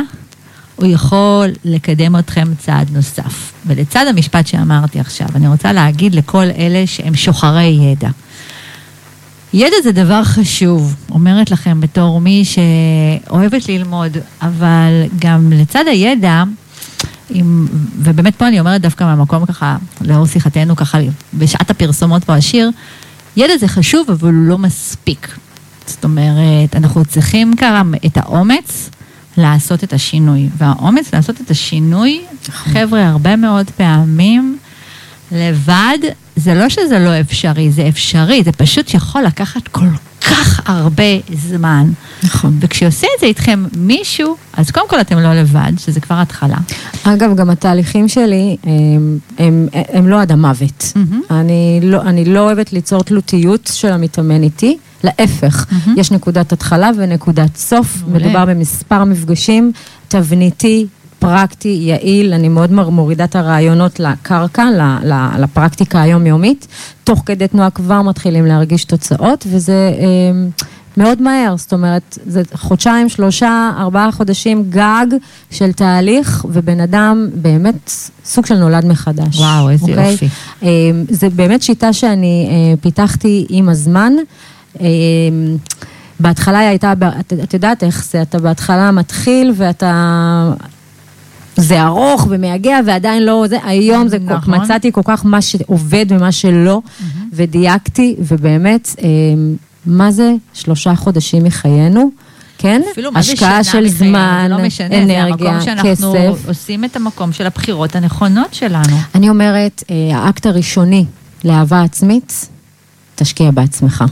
הוא יכול לקדם אתכם צעד נוסף. ולצד המשפט שאמרתי עכשיו, אני רוצה להגיד לכל אלה שהם שוחרי ידע. ידע זה דבר חשוב, אומרת לכם בתור מי שאוהבת ללמוד, אבל גם לצד הידע, עם, ובאמת פה אני אומרת דווקא מהמקום ככה, לאור שיחתנו ככה, בשעת הפרסומות והשיר, ידע זה חשוב, אבל הוא לא מספיק. זאת אומרת, אנחנו צריכים גם את האומץ לעשות את השינוי. והאומץ לעשות את השינוי, נכון. חבר'ה, הרבה מאוד פעמים לבד, זה לא שזה לא אפשרי, זה אפשרי, זה פשוט יכול לקחת כל כך הרבה זמן. נכון. וכשעושה את זה איתכם מישהו, אז קודם כל אתם לא לבד, שזה כבר התחלה. אגב, גם התהליכים שלי הם, הם, הם לא עד המוות. מהמם. אני לא, אני לא אוהבת ליצור תלותיות של המתאמן איתי, להפך, מהמם. יש נקודת התחלה ונקודת סוף, מעולה. מדובר במספר מפגשים, תבניתי, פרקטי, יעיל, אני מאוד מורידה את הרעיונות לקרקע, לפרקטיקה היומיומית, תוך כדי תנועה כבר מתחילים להרגיש תוצאות, וזה... אמ, מאוד מהר, זאת אומרת, זה חודשיים, שלושה, ארבעה חודשים גג של תהליך, ובן אדם באמת סוג של נולד מחדש. וואו, איזה אוקיי? יופי. אה, זה באמת שיטה שאני אה, פיתחתי עם הזמן. אה, בהתחלה היא הייתה, את יודעת איך זה, אתה בהתחלה מתחיל ואתה... זה ארוך ומייגע ועדיין לא זה, היום זה, כל, נכון. מצאתי כל כך מה שעובד ומה שלא, ודייקתי, ובאמת, אה, מה זה שלושה חודשים מחיינו, כן? זה השקעה של מחיינו, זמן, זה לא משנה, זה אנרגיה, המקום שאנחנו כסף. עושים את המקום של הבחירות הנכונות שלנו. אני אומרת, אה, האקט הראשוני לאהבה עצמית, תשקיע בעצמך.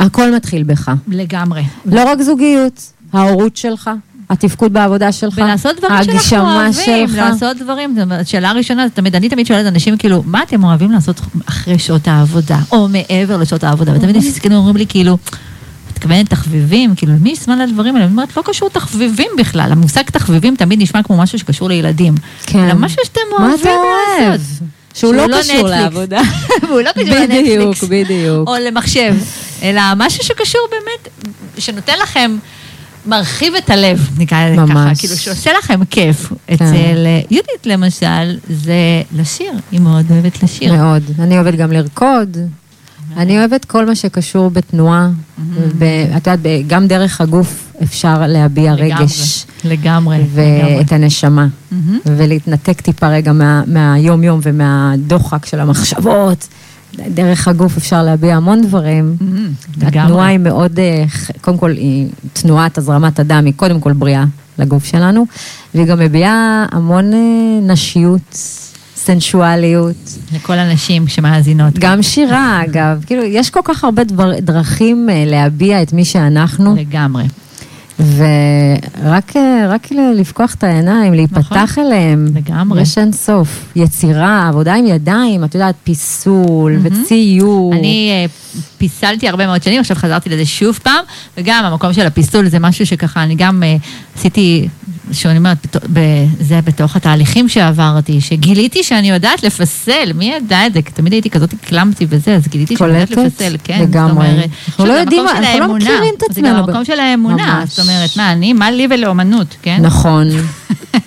הכל מתחיל בך. לגמרי. לא רק זוגיות, ההורות שלך, התפקוד בעבודה שלך, ולעשות דברים שאנחנו ההגשמה אוהבים, שלך. לעשות דברים, שאלה ראשונה, תמיד, אני תמיד שואלת אנשים, כאילו, מה אתם אוהבים לעשות אחרי שעות העבודה, או מעבר לשעות העבודה, ותמיד אוקיי. מסתכלים אומרים לי, כאילו, מתכוונת תחביבים, כאילו, יש זמן לדברים האלה? אני אומרת, לא קשור תחביבים בכלל, המושג תחביבים תמיד נשמע כמו משהו שקשור לילדים. כן. אלא משהו שאתם אוהבים? לעשות. שהוא לא קשור נטפליקס. לעבודה. והוא לא קשור בדיוק, לנטפליקס. בדיוק. או למחשב, אלא משהו שקשור באמת, שנותן לכם, מרחיב את הלב, נקרא לזה ככה. כאילו שעושה לכם כיף. אצל אה, יהודית למשל, זה לשיר, היא מאוד אוהבת לשיר. מאוד. אני אוהבת גם לרקוד. אני אוהבת כל מה שקשור בתנועה, ואת יודעת, ב- גם דרך הגוף אפשר להביע רגש. לגמרי, לגמרי. ואת הנשמה, מהמם. ולהתנתק טיפה רגע מה- מהיום-יום ומהדוחק של המחשבות. דרך הגוף אפשר להביע המון דברים. מהמם, התנועה. היא מאוד, אה, קודם כל, היא תנועת הזרמת הדם היא קודם כל בריאה לגוף שלנו, והיא גם מביעה המון אה, נשיות, סנשואליות, לכל הנשים שמאזינות. גם שירה אגב, כאילו, יש כל כך הרבה דבר, דרכים אה, להביע את מי שאנחנו, לגמרי. ורק רק ל- לפקוח את העיניים, להיפתח אליהם. נכון. לגמרי. יש אין סוף. יצירה, עבודה עם ידיים, את יודעת, פיסול וציור. אני אה, פיסלתי הרבה מאוד שנים, עכשיו חזרתי לזה שוב פעם, וגם המקום של הפיסול זה משהו שככה, אני גם אה, עשיתי, שאני אומרת, זה בתוך התהליכים שעברתי, שגיליתי שאני יודעת לפסל, מי ידע את זה? כי תמיד הייתי כזאת קלמתי וזה, אז גיליתי שאני יודעת? לפסל, כן, לגמרי. זאת אומרת, אנחנו לא יודעים אנחנו לא. מכירים את זה גם עצמנו המקום של האמונה. זאת אומרת, מה, אני, מה לי ולאומנות, כן? נכון,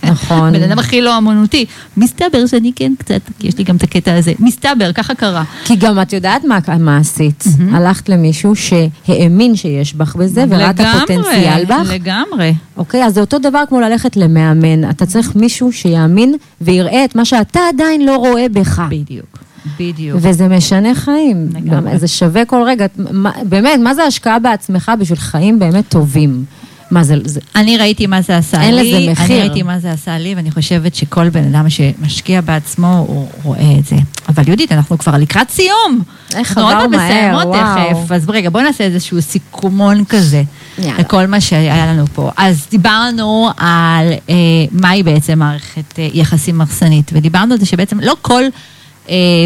נכון. בן אדם הכי לא אמנותי. מסתבר שאני כן קצת, כי יש לי גם את הקטע הזה. מסתבר, ככה קרה. כי גם את יודעת מה, מה עשית. הלכת למישהו שהאמין שיש בך בזה, וראה את הפוטנציאל בך. לגמרי. אוקיי, אז זה אותו דבר כמו ללכת למאמן. אתה צריך מישהו שיאמין ויראה את מה שאתה עדיין לא רואה בך. בדיוק, בדיוק. וזה משנה חיים. לגמרי. זה שווה כל רגע. באמת, מה זה השקעה בעצמך בשביל חיים באמת טובים? מה זה, זה אני ראיתי מה זה עשה אין לי, לזה מחיר. אני ראיתי מה זה עשה לי, ואני חושבת שכל בן אדם שמשקיע בעצמו, הוא רואה את זה. אבל יהודית, אנחנו כבר לקראת סיום. איך אנחנו עוד עבר מעט מהר, מסיימות וואו. תכף, אז רגע, בואו נעשה איזשהו סיכומון כזה. יאללה. לכל מה שהיה לנו פה. אז דיברנו על אה, מהי בעצם מערכת אה, יחסים הרסנית, ודיברנו על זה שבעצם לא כל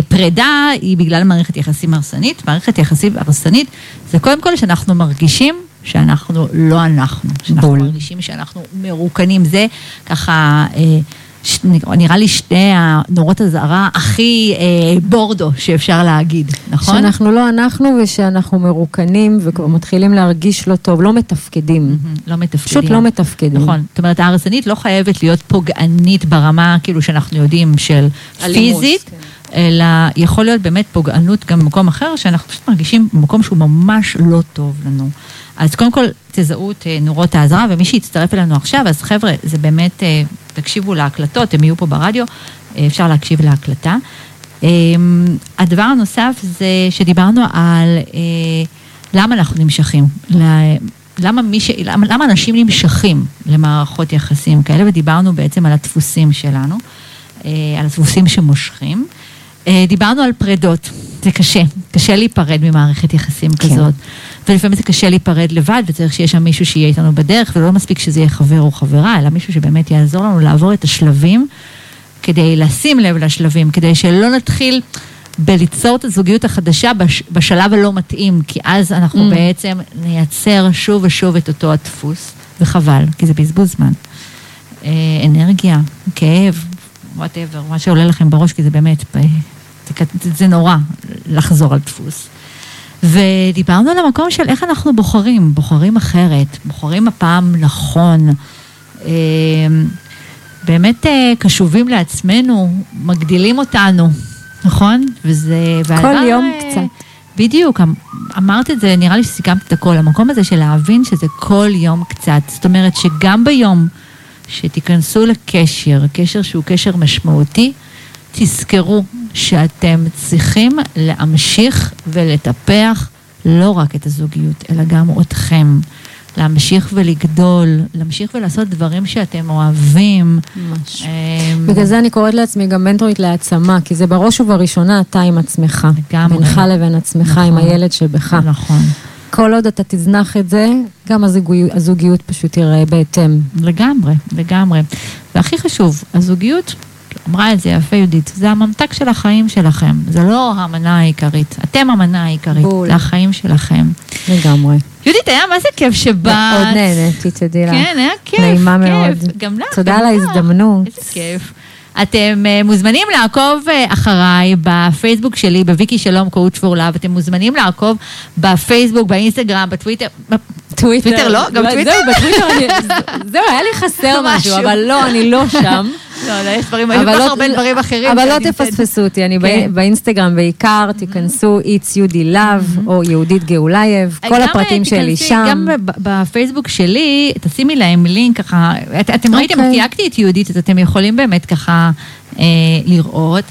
פרידה היא בגלל מערכת יחסים הרסנית. מערכת יחסים הרסנית זה קודם כל שאנחנו מרגישים שאנחנו לא אנחנו. שאנחנו בול. מרגישים שאנחנו מרוקנים. זה ככה... אה, ש- נראה לי שתי הנורות אזהרה הכי אה, בורדו שאפשר להגיד, נכון? שאנחנו לא אנחנו ושאנחנו מרוקנים וכבר מתחילים להרגיש לא טוב, לא מתפקדים. מהמם, לא מתפקדים. פשוט לא מתפקדים. נכון. זאת אומרת, ההרסנית לא חייבת להיות פוגענית ברמה, כאילו, שאנחנו יודעים, של אלימות, פיזית, כן. אלא יכול להיות באמת פוגענות גם במקום אחר, שאנחנו פשוט מרגישים במקום שהוא ממש לא טוב לנו. אז קודם כל, תזהו את אה, נורות האזהרה, ומי שיצטרף אלינו עכשיו, אז חבר'ה, זה באמת, אה, תקשיבו להקלטות, הם יהיו פה ברדיו, אה, אפשר להקשיב להקלטה. הדבר הנוסף זה שדיברנו על למה אנחנו נמשכים. למה, ש... למה, למה אנשים נמשכים למערכות יחסים כאלה, ודיברנו בעצם על הדפוסים שלנו, על הדפוסים שמושכים. אה, דיברנו על פרדות, זה קשה, קשה להיפרד ממערכת יחסים כן. כזאת. ולפעמים זה קשה להיפרד לבד, וצריך שיהיה שם מישהו שיהיה איתנו בדרך, ולא מספיק שזה יהיה חבר או חברה, אלא מישהו שבאמת יעזור לנו לעבור את השלבים, כדי לשים לב לשלבים, כדי שלא נתחיל בליצור את הזוגיות החדשה בש, בשלב הלא מתאים, כי אז אנחנו Mm. בעצם נייצר שוב ושוב את אותו הדפוס, וחבל, כי זה בזבוז זמן. אה, אנרגיה, כאב, whatever, מה שעולה לכם בראש, כי זה באמת, אה, זה, נורא לחזור על דפוס. ודיברנו על המקום של איך אנחנו בוחרים, בוחרים אחרת, בוחרים הפעם נכון, אה, באמת אה, קשובים לעצמנו, מגדילים אותנו, נכון? וזה... והדבר, יום אה, קצת. בדיוק, אמ- אמרת את זה, נראה לי שסיכמת את הכל, המקום הזה של להבין שזה כל יום קצת. זאת אומרת שגם ביום שתיכנסו לקשר, קשר שהוא קשר משמעותי, תזכרו שאתם צריכים להמשיך ולטפח לא רק את הזוגיות, אלא גם אתכם. להמשיך ולגדול, להמשיך ולעשות דברים שאתם אוהבים. ממש. אמ, בגלל זה אני קוראת לעצמי גם מנטורית להעצמה, כי זה בראש ובראשונה אתה עם עצמך. לגמרי. בינך לבין עצמך, נכון. עם הילד שבך. נכון, כל עוד אתה תזנח את זה, גם הזוגיות, הזוגיות פשוט תיראה בהתאם. לגמרי, לגמרי. והכי חשוב, הזוגיות, אמרה את זה יפה יהודית, זה הממתק של החיים שלכם, זה לא המנה העיקרית, אתם המנה העיקרית, בול. זה החיים שלכם. לגמרי. יהודית, היה מה זה כיף שבאת. מאוד נהניתי, תדעי לך. כן, היה כיף. נעימה כיף. מאוד. גם לך. תודה על. ההזדמנות. איזה כיף. אתם uh, מוזמנים לעקוב uh, אחריי בפייסבוק שלי, בוויקי שלום coach for love, אתם מוזמנים לעקוב בפייסבוק, באינסטגרם, בטוויטר, טוויטר. לא? גם טוויטר? זהו, בטוויטר אני... זהו, היה לי חסר משהו. אבל לא, אני לא שם. לא, לא, יש דברים, היו כל אבל כך לא- הרבה דברים אחרים. אבל לא תפספסו אותי, אני כן. באי- באינסטגרם בעיקר, תיכנסו יהודית love, או יהודית גאולייב, כל גם, הפרטים אה, שלי שם. גם בפייסבוק שלי, תשימי להם לינק ככה, את, אתם ראיתם, אוקיי. תייגתי את יהודית, אז אתם יכולים באמת ככה אה, לראות.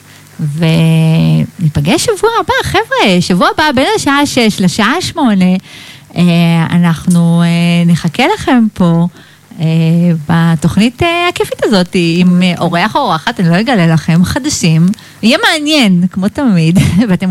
וניפגש שבוע הבא, חבר'ה, שבוע הבא בין השעה 6 לשעה 8, אה, אנחנו אה, נחכה לכם פה. אה, בתוכנית אה, הכיפית הזאת, עם אה, אורח או אורחת, אני לא אגלה לכם, חדשים. יהיה מעניין, כמו תמיד, ואתם